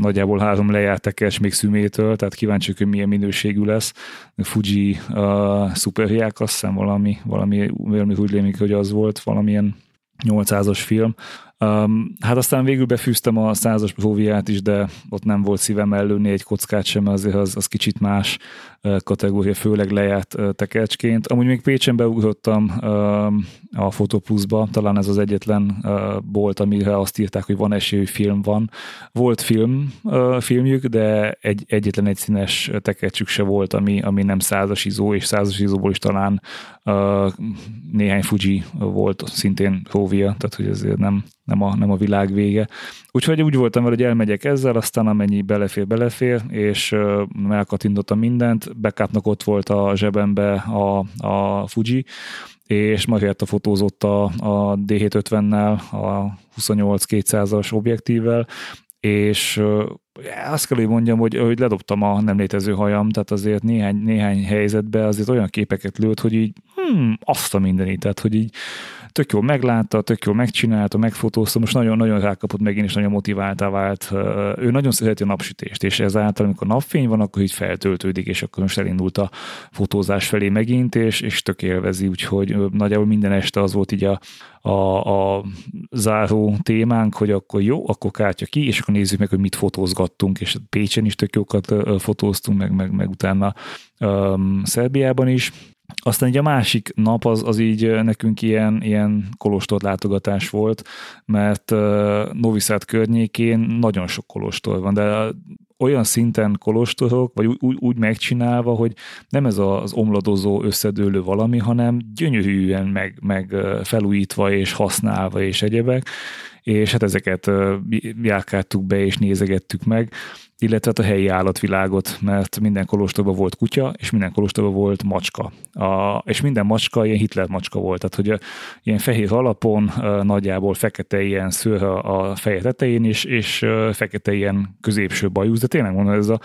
[SPEAKER 3] nagyjából három lejárt tekercs még szümétől, tehát kíváncsiak, hogy milyen minőségű lesz. Fuji uh, szuperhiák, azt hiszem valami, valami, valami úgy lémik, hogy az volt, valamilyen 800-as film, Um, hát aztán végül befűztem a százas próviát is, de ott nem volt szívem előni egy kockát sem, azért az, az kicsit más kategória, főleg lejárt tekercsként. Amúgy még Pécsen beugrottam a Fotopluszba, talán ez az egyetlen bolt, amire azt írták, hogy van esély, hogy film van. Volt film, filmjük, de egy, egyetlen egy színes tekercsük se volt, ami, ami nem százas izó, és százas izóból is talán néhány Fuji volt, szintén Rovia, tehát hogy ezért nem, nem a, nem a világ vége. Úgyhogy úgy voltam vele, hogy elmegyek ezzel, aztán amennyi belefér, belefér, és elkatintottam mindent, backupnak ott volt a zsebembe a, a Fuji, és Marietta fotózott a, a D750-nel, a 28-200-as objektívvel, és azt kell, hogy mondjam, hogy, hogy ledobtam a nem létező hajam, tehát azért néhány, néhány helyzetben azért olyan képeket lőtt, hogy így hmm, azt a mindenit, tehát hogy így tök jól meglátta, tök jól megcsinálta, megfotózta, most nagyon-nagyon rákapott megint, és nagyon motiváltá vált. Ő nagyon szereti a napsütést, és ezáltal, amikor napfény van, akkor így feltöltődik, és akkor most elindult a fotózás felé megint, és, és tök élvezi, úgyhogy nagyjából minden este az volt így a, a, a záró témánk, hogy akkor jó, akkor kártya ki, és akkor nézzük meg, hogy mit fotózgattunk, és Pécsen is tök jókat fotóztunk, meg, meg, meg utána um, Szerbiában is, aztán így a másik nap az, az így nekünk ilyen, ilyen kolostor látogatás volt, mert uh, Noviszád környékén nagyon sok kolostor van, de olyan szinten kolostorok, vagy úgy, úgy megcsinálva, hogy nem ez az omladozó, összedőlő valami, hanem gyönyörűen meg, meg felújítva és használva és egyebek, és hát ezeket járkáltuk be és nézegettük meg, illetve hát a helyi állatvilágot, mert minden kolostorban volt kutya, és minden kolostorban volt macska. A, és minden macska ilyen Hitler macska volt, tehát hogy a, ilyen fehér alapon a, nagyjából fekete ilyen szőr a, a feje tetején, és, és a, fekete ilyen középső bajusz, de tényleg mondom, ez a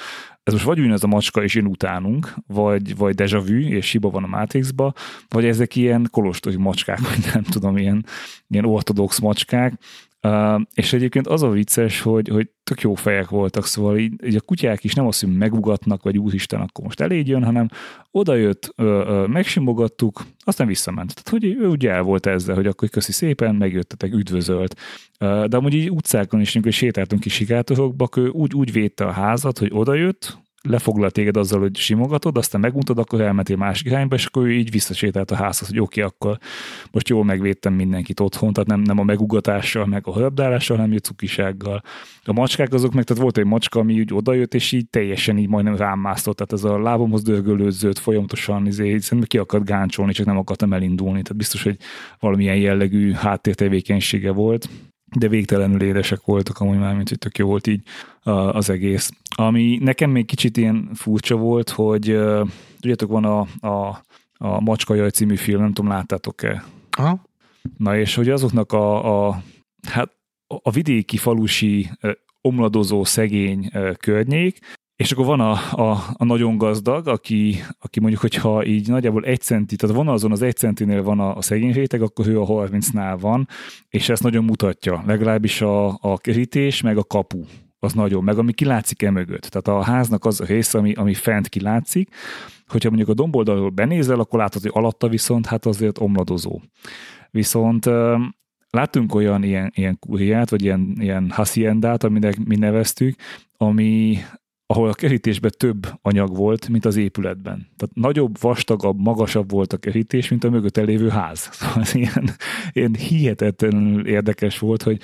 [SPEAKER 3] ez most vagy ugyanaz a macska, és én utánunk, vagy, vagy deja vu, és hiba van a Matrixba, vagy ezek ilyen kolostori macskák, vagy nem tudom, ilyen, ilyen ortodox macskák, És egyébként az a vicces, hogy, hogy tök jó fejek voltak, szóval így, így a kutyák is nem azt, hogy megugatnak, vagy úristen, akkor most elégy jön, hanem odajött, ö, ö, megsimogattuk, aztán visszament. Tehát, hogy ő ugye el volt ezzel, hogy akkor köszi szépen, megjöttetek, üdvözölt. De amúgy így utcákon is, amikor sétáltunk is sikátorokba, ő úgy, úgy védte a házat, hogy odajött, lefoglal téged azzal, hogy simogatod, aztán megmutatod, akkor elmentél másik irányba, és akkor ő így visszasétált a házhoz, hogy oké, okay, akkor most jól megvédtem mindenkit otthon, tehát nem, nem a megugatással, meg a hölbdálással, hanem a cukisággal. A macskák azok meg, tehát volt egy macska, ami úgy odajött, és így teljesen így majdnem rám mászott, tehát ez a lábomhoz dörgölődzött, folyamatosan izé, szerintem ki akart gáncsolni, csak nem akartam elindulni, tehát biztos, hogy valamilyen jellegű háttértevékenysége volt de végtelenül édesek voltak amúgy már, mint hogy tök jó volt így az egész. Ami nekem még kicsit ilyen furcsa volt, hogy tudjátok, van a, a, a Macska Jaj című film, nem tudom, láttátok-e?
[SPEAKER 2] Aha.
[SPEAKER 3] Na és hogy azoknak a, a hát a vidéki falusi omladozó szegény környék, és akkor van a, a, a nagyon gazdag, aki, aki mondjuk, hogyha így nagyjából egy centi, tehát van azon az egy centinél van a, a szegény réteg, akkor ő a 30-nál van, és ezt nagyon mutatja, legalábbis a, a kerítés, meg a kapu az nagyon, meg ami kilátszik e mögött. Tehát a háznak az a része, ami, ami fent kilátszik, hogyha mondjuk a domboldalról benézel, akkor látod, hogy alatta viszont hát azért omladozó. Viszont láttunk olyan ilyen, ilyen kuriát, vagy ilyen, ilyen haciendát, aminek mi neveztük, ami ahol a kerítésben több anyag volt, mint az épületben. Tehát nagyobb, vastagabb, magasabb volt a kerítés, mint a mögött elévő ház. Szóval ez ilyen, ilyen hihetetlenül érdekes volt, hogy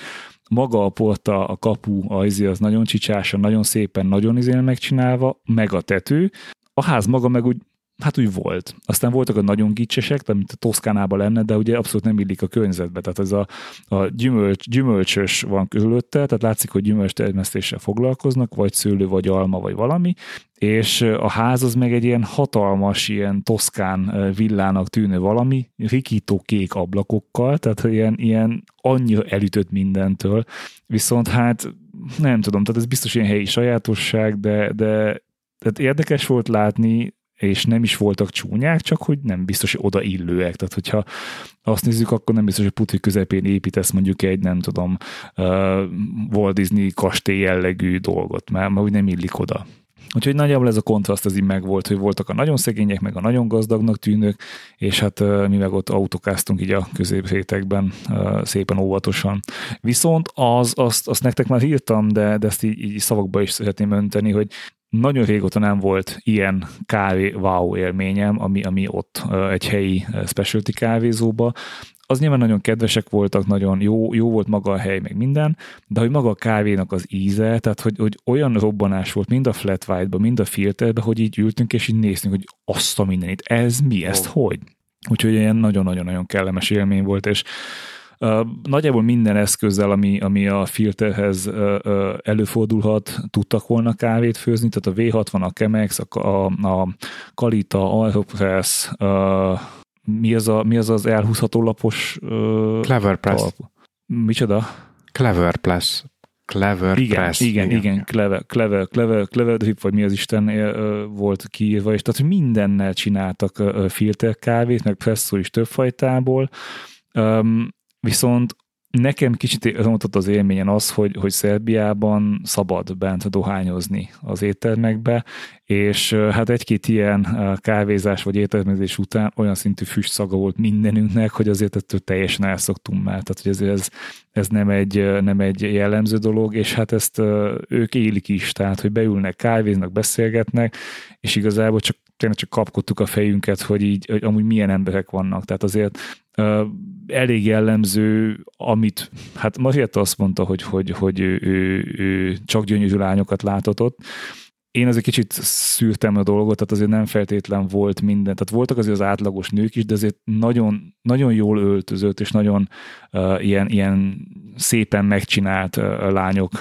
[SPEAKER 3] maga a porta, a kapu, a izé az nagyon csicsásan, nagyon szépen, nagyon izén megcsinálva, meg a tető. A ház maga meg úgy hát úgy volt. Aztán voltak a nagyon gicsesek, mint a Toszkánában lenne, de ugye abszolút nem illik a környezetbe. Tehát ez a, a gyümölcs, gyümölcsös van körülötte, tehát látszik, hogy gyümölcs termesztéssel foglalkoznak, vagy szőlő, vagy alma, vagy valami, és a ház az meg egy ilyen hatalmas, ilyen toszkán villának tűnő valami, rikító kék ablakokkal, tehát ilyen, ilyen annyira elütött mindentől, viszont hát nem tudom, tehát ez biztos ilyen helyi sajátosság, de, de tehát érdekes volt látni, és nem is voltak csúnyák, csak hogy nem biztos, hogy odaillőek. Tehát, hogyha azt nézzük, akkor nem biztos, hogy putri közepén építesz mondjuk egy, nem tudom, uh, Walt Disney kastély jellegű dolgot, mert, mert úgy nem illik oda. Úgyhogy nagyjából ez a kontraszt az így megvolt, hogy voltak a nagyon szegények, meg a nagyon gazdagnak tűnők, és hát mi meg ott autókáztunk így a középrétekben szépen óvatosan. Viszont az, azt, azt nektek már írtam, de, de ezt így, így szavakba is szeretném önteni, hogy nagyon régóta nem volt ilyen kávé wow élményem, ami, ami ott egy helyi specialty kávézóba. Az nyilván nagyon kedvesek voltak, nagyon jó, jó volt maga a hely, meg minden, de hogy maga a kávénak az íze, tehát hogy, hogy olyan robbanás volt mind a flat white-ba, mind a filterbe, hogy így ültünk, és így néztünk, hogy azt a mindenit, ez mi, ezt oh. hogy? Úgyhogy ilyen nagyon-nagyon-nagyon kellemes élmény volt, és Nagyjából minden eszközzel, ami, ami a filterhez előfordulhat, tudtak volna kávét főzni, tehát a V60, a Chemex, a, a, a Kalita, Aeropress, mi az, a, mi az az elhúzható lapos
[SPEAKER 2] Clever Press. Alap.
[SPEAKER 3] Micsoda?
[SPEAKER 2] Clever Press. Clever
[SPEAKER 3] igen,
[SPEAKER 2] Press.
[SPEAKER 3] Igen, igen, igen, clever, clever, clever, clever drip, vagy mi az Isten volt kiírva, és tehát mindennel csináltak filter kávét, meg presszó is több fajtából. Viszont nekem kicsit romotott az élményen az, hogy, hogy Szerbiában szabad bent dohányozni az éttermekbe, és hát egy-két ilyen kávézás vagy éttermezés után olyan szintű füst szaga volt mindenünknek, hogy azért ettől teljesen elszoktunk már. Tehát, hogy ez, ez, ez nem, egy, nem egy jellemző dolog, és hát ezt ők élik is, tehát, hogy beülnek, kávéznak, beszélgetnek, és igazából csak tényleg csak kapkodtuk a fejünket, hogy így, hogy amúgy milyen emberek vannak. Tehát azért uh, elég jellemző, amit, hát Marietta azt mondta, hogy, hogy, hogy ő, ő, ő csak gyönyörű lányokat látott ott, én azért kicsit szűrtem a dolgot, tehát azért nem feltétlen volt minden. Tehát voltak azért az átlagos nők is, de azért nagyon nagyon jól öltözött, és nagyon uh, ilyen, ilyen szépen megcsinált lányok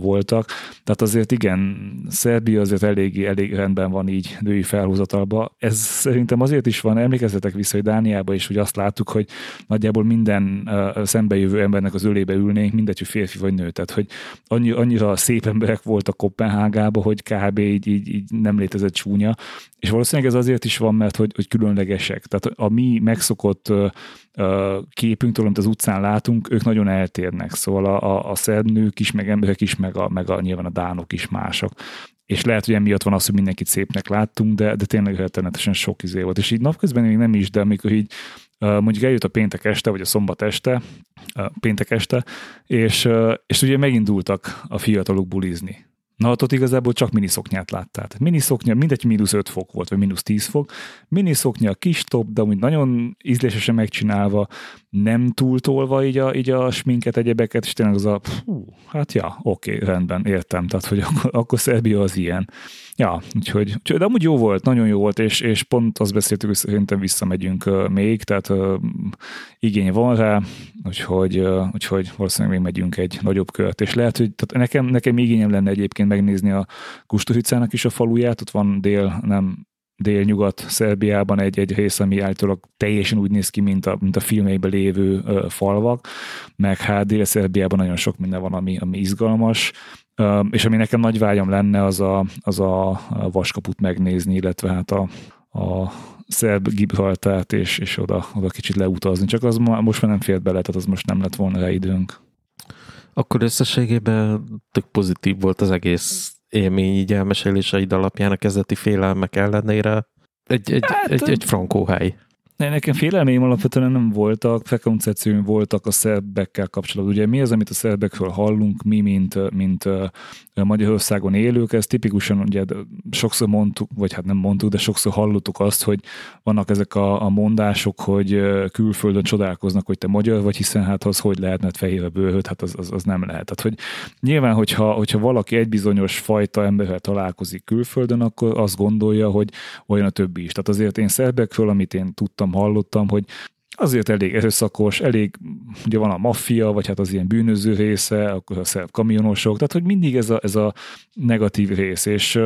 [SPEAKER 3] voltak. Tehát azért igen, Szerbia azért elég, elég rendben van így női felhozatalba. Ez szerintem azért is van, emlékezzetek vissza, hogy Dániába is, hogy azt láttuk, hogy nagyjából minden szembejövő embernek az ölébe ülnénk, mindegy, hogy férfi vagy nő. Tehát, hogy annyi, annyira szép emberek voltak Kopenhágába, hogy kb. Így, így, így nem létezett csúnya. És valószínűleg ez azért is van, mert hogy, hogy különlegesek. Tehát a mi megszokott képünktől, amit az utcán látunk, ők nagyon eltérnek. Szóval a, a, a szerb nők is, meg emberek is, meg, a, meg a, nyilván a dánok is mások. És lehet, hogy emiatt van az, hogy mindenkit szépnek láttunk, de, de tényleg rettenetesen sok izé volt. És így napközben még nem is, de amikor így mondjuk eljött a péntek este, vagy a szombat este, péntek este, és, és ugye megindultak a fiatalok bulizni. Na ott igazából csak miniszoknyát láttál. miniszoknya, mindegy, mínusz 5 fok volt, vagy mínusz 10 fok. Miniszoknya, kis top, de úgy nagyon ízlésesen megcsinálva, nem túltolva így a, így a sminket, egyebeket, és tényleg az a, hú, hát ja, oké, rendben, értem, tehát hogy akkor, akkor Szerbia az ilyen. Ja, úgyhogy, úgyhogy, de amúgy jó volt, nagyon jó volt, és, és pont azt beszéltük, hogy szerintem visszamegyünk még, tehát igény van rá, úgyhogy, úgyhogy valószínűleg még megyünk egy nagyobb kört, és lehet, hogy tehát nekem, nekem igényem lenne egyébként megnézni a Kusturicának is a faluját, ott van dél, nem délnyugat Szerbiában egy, egy rész, ami általában teljesen úgy néz ki, mint a, mint a filmeiben lévő ö, falvak, meg hát Dél-Szerbiában nagyon sok minden van, ami, ami izgalmas, ö, és ami nekem nagy vágyam lenne, az a, az a vaskaput megnézni, illetve hát a, a szerb Gibraltárt, és, és oda, oda kicsit leutazni. Csak az ma, most már nem fért bele, tehát az most nem lett volna rá időnk.
[SPEAKER 1] Akkor összességében tök pozitív volt az egész élmény így elmeséléseid alapján a kezdeti félelmek ellenére egy, egy, hát, egy, egy frankó hely.
[SPEAKER 3] Ne, nekem félelmeim alapvetően nem voltak, prekoncepcióim voltak a szerbekkel kapcsolatban. Ugye mi az, amit a szerbekről hallunk, mi, mint, mint Magyarországon élők, ez tipikusan ugye sokszor mondtuk, vagy hát nem mondtuk, de sokszor hallottuk azt, hogy vannak ezek a, a mondások, hogy külföldön csodálkoznak, hogy te magyar vagy, hiszen hát az hogy lehet, mert fehér a bőrhöd, hát az, az, az nem lehet. Tehát, hogy nyilván, hogyha, hogyha valaki egy bizonyos fajta emberrel találkozik külföldön, akkor azt gondolja, hogy olyan a többi is. Tehát azért én szerbekről, amit én tudtam, hallottam, hogy azért elég erőszakos, elég, ugye van a maffia, vagy hát az ilyen bűnöző része, akkor a szerb kamionosok, tehát hogy mindig ez a, ez a negatív rész, és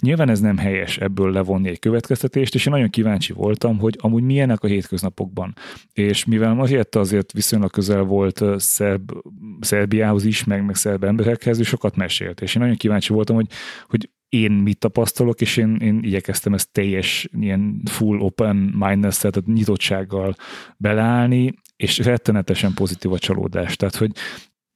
[SPEAKER 3] nyilván ez nem helyes ebből levonni egy következtetést, és én nagyon kíváncsi voltam, hogy amúgy milyenek a hétköznapokban. És mivel Marietta azért viszonylag közel volt Szerb, Szerbiához is, meg, meg szerb emberekhez, ő sokat mesélt, és én nagyon kíváncsi voltam, hogy, hogy én mit tapasztalok, és én, én igyekeztem ezt teljes ilyen full open mindness tehát nyitottsággal beleállni, és rettenetesen pozitív a csalódás. Tehát, hogy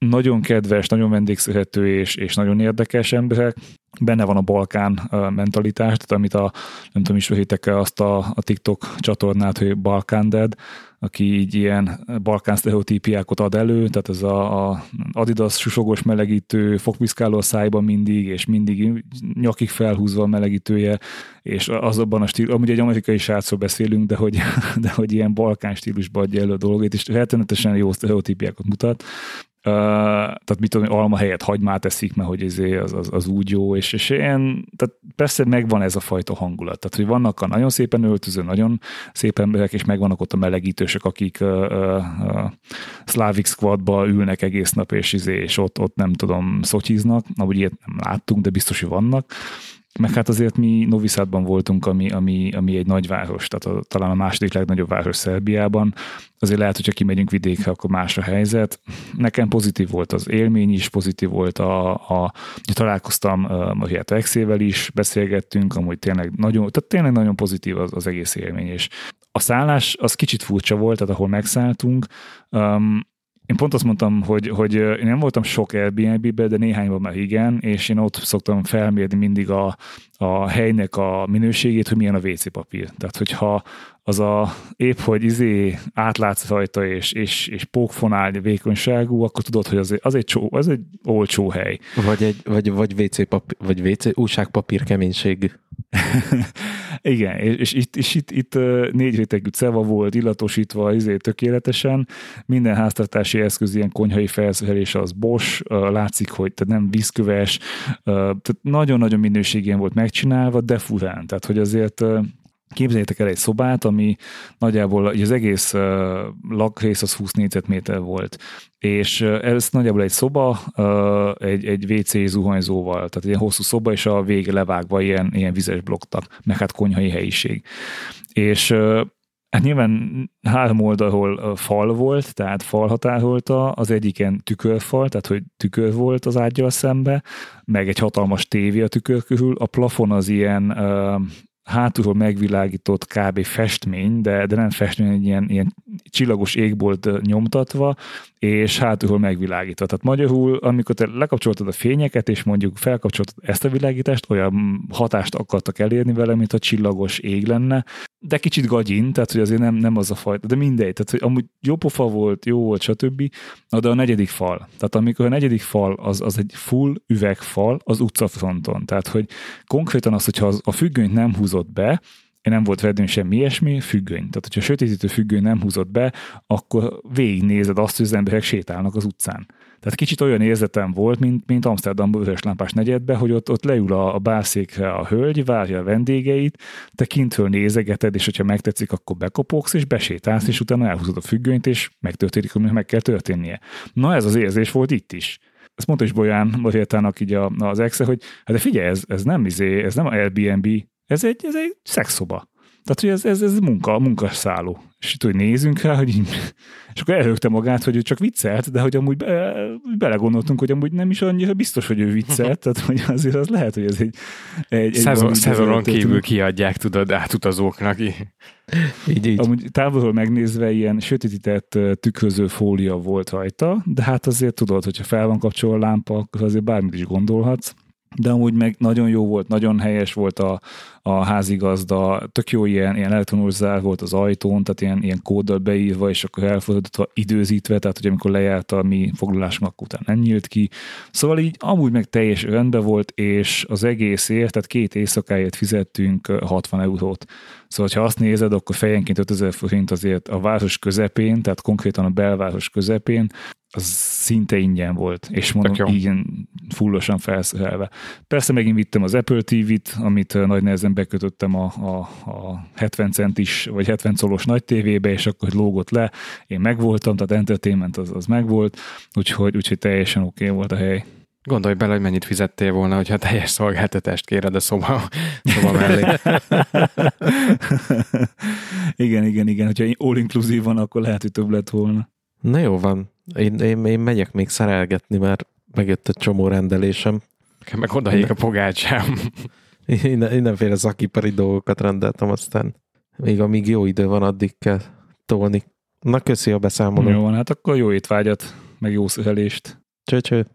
[SPEAKER 3] nagyon kedves, nagyon vendégszerető és, és nagyon érdekes emberek, benne van a Balkán mentalitás, tehát amit a, nem tudom, ismeritek azt a, a TikTok csatornát, hogy Balkán Dead, aki így ilyen balkán sztereotípiákat ad elő, tehát ez a, a Adidas susogos melegítő, fogpiszkáló a szájban mindig, és mindig nyakig felhúzva a melegítője, és azokban a stílus, amúgy egy amerikai srácról beszélünk, de hogy, de hogy ilyen balkán stílusban adja elő a dolgét, és rettenetesen jó sztereotípiákat mutat, Uh, tehát mit tudom, alma helyett hagymát eszik, mert hogy izé az, az, az úgy jó, és, és ilyen, tehát persze megvan ez a fajta hangulat, tehát hogy vannak a nagyon szépen öltöző, nagyon szép emberek, és megvannak ott a melegítősök, akik uh, uh, Slavic Squadba ülnek egész nap, és, izé, és ott, ott nem tudom, szotyiznak, na úgy ilyet nem láttunk, de biztos, hogy vannak, meg hát azért mi Noviszádban voltunk, ami, ami, ami egy nagy város, tehát a, talán a második legnagyobb város Szerbiában. Azért lehet, hogyha kimegyünk vidékre, akkor más a helyzet. Nekem pozitív volt az élmény is, pozitív volt a, a találkoztam a Exével is, beszélgettünk, amúgy tényleg nagyon, tehát tényleg nagyon pozitív az, az egész élmény, és a szállás az kicsit furcsa volt, tehát ahol megszálltunk, um, én pont azt mondtam, hogy, hogy én nem voltam sok Airbnb-be, de néhányban már igen, és én ott szoktam felmérni mindig a, a helynek a minőségét, hogy milyen a WC papír. Tehát, hogyha az a épp, hogy izé átlátsz rajta, és, és, és pókfonál vékonyságú, akkor tudod, hogy az, az, egy, csó, az egy olcsó hely.
[SPEAKER 1] Vagy, egy, vagy, vagy WC papír, vagy WC, újságpapír keménység.
[SPEAKER 3] Igen, és, és itt, és itt, itt négy rétegű ceva volt, illatosítva izé, tökéletesen, minden háztartási eszköz, ilyen konyhai felszerelés az Bosch, látszik, hogy tehát nem vízköves, tehát nagyon-nagyon minőségén volt megcsinálva, de furán, tehát hogy azért Képzeljétek el egy szobát, ami nagyjából az egész lakrész az 20 négyzetméter volt, és ez nagyjából egy szoba, egy, egy WC zuhanyzóval, tehát egy hosszú szoba, és a vége levágva ilyen, ilyen vizes blokktak, meg hát konyhai helyiség. És Hát nyilván három oldalról fal volt, tehát fal határolta, az egyiken tükörfal, tehát hogy tükör volt az ágyal szembe, meg egy hatalmas tévé a tükör körül, a plafon az ilyen hátulról megvilágított kb. festmény, de, de nem festmény, egy ilyen, ilyen csillagos égbolt nyomtatva, és hátulról megvilágítva. Tehát magyarul, amikor te lekapcsoltad a fényeket, és mondjuk felkapcsoltad ezt a világítást, olyan hatást akartak elérni vele, mint a csillagos ég lenne, de kicsit gagyin, tehát hogy azért nem, nem az a fajta, de mindegy, tehát hogy amúgy jó pofa volt, jó volt, stb. Na, de a negyedik fal, tehát amikor a negyedik fal az, az egy full üvegfal az utcafronton, tehát hogy konkrétan az, hogyha az, a függönyt nem húzott be, nem volt vedőn semmi ilyesmi, függöny. Tehát, hogyha sötétítő függöny nem húzott be, akkor végignézed azt, hogy az emberek sétálnak az utcán. Tehát kicsit olyan érzetem volt, mint, mint Amsterdamban vörös lámpás negyedbe, hogy ott, ott leül a, a bászékre a hölgy, várja a vendégeit, te kintről nézegeted, és hogyha megtetszik, akkor bekopogsz, és besétálsz, és utána elhúzod a függönyt, és megtörténik, ami meg kell történnie. Na ez az érzés volt itt is ezt mondta is Bolyán Marietának így a, az exe, hogy hát de figyelj, ez, ez nem izé, ez nem Airbnb, ez egy, ez egy szexszoba. Tehát, hogy ez, ez, ez munka, munkaszálló. És itt, hogy nézünk rá, hogy így, és akkor elhögte magát, hogy ő csak viccelt, de hogy amúgy be, belegondoltunk, hogy amúgy nem is annyira biztos, hogy ő viccelt, tehát hogy azért az lehet, hogy ez egy... egy,
[SPEAKER 2] Szezon, szezonon kívül kiadják, tudod, átutazóknak.
[SPEAKER 3] Így, így. Amúgy távolról megnézve ilyen sötétített tükröző fólia volt rajta, de hát azért tudod, hogyha fel van kapcsolva a lámpa, akkor azért bármit is gondolhatsz de amúgy meg nagyon jó volt, nagyon helyes volt a, a házigazda, tök jó ilyen, ilyen elektronos zár volt az ajtón, tehát ilyen, ilyen kóddal beírva, és akkor elfordítva, időzítve, tehát hogy amikor lejárt a mi foglalásunk, akkor utána nem nyílt ki. Szóval így amúgy meg teljes rendben volt, és az egészért, tehát két éjszakáért fizettünk 60 eurót. Szóval, ha azt nézed, akkor fejenként 5000 forint azért a város közepén, tehát konkrétan a belváros közepén, az szinte ingyen volt, és mondom, igen, fullosan felszerelve. Persze megint vittem az Apple TV-t, amit nagy nehezen bekötöttem a, a, a 70 centis, vagy 70 colos nagy tévébe, és akkor lógott le, én megvoltam, tehát entertainment az, az megvolt, úgyhogy, úgyhogy teljesen oké okay volt a hely.
[SPEAKER 2] Gondolj bele, hogy mennyit fizettél volna, hogyha teljes szolgáltatást kéred a szoba, szoba mellé.
[SPEAKER 3] igen, igen, igen. Hogyha all inclusive van, akkor lehet, hogy több lett volna.
[SPEAKER 1] Na jó van. Én, én, én megyek még szerelgetni, mert megjött egy csomó rendelésem.
[SPEAKER 2] Meg odaék a pogácsám.
[SPEAKER 1] Innen, innenféle szakipari dolgokat rendeltem, aztán még amíg jó idő van, addig kell tolni. Na, köszi a beszámolót.
[SPEAKER 3] Jó van, hát akkor jó étvágyat, meg jó szühelést.
[SPEAKER 2] Cső, cső.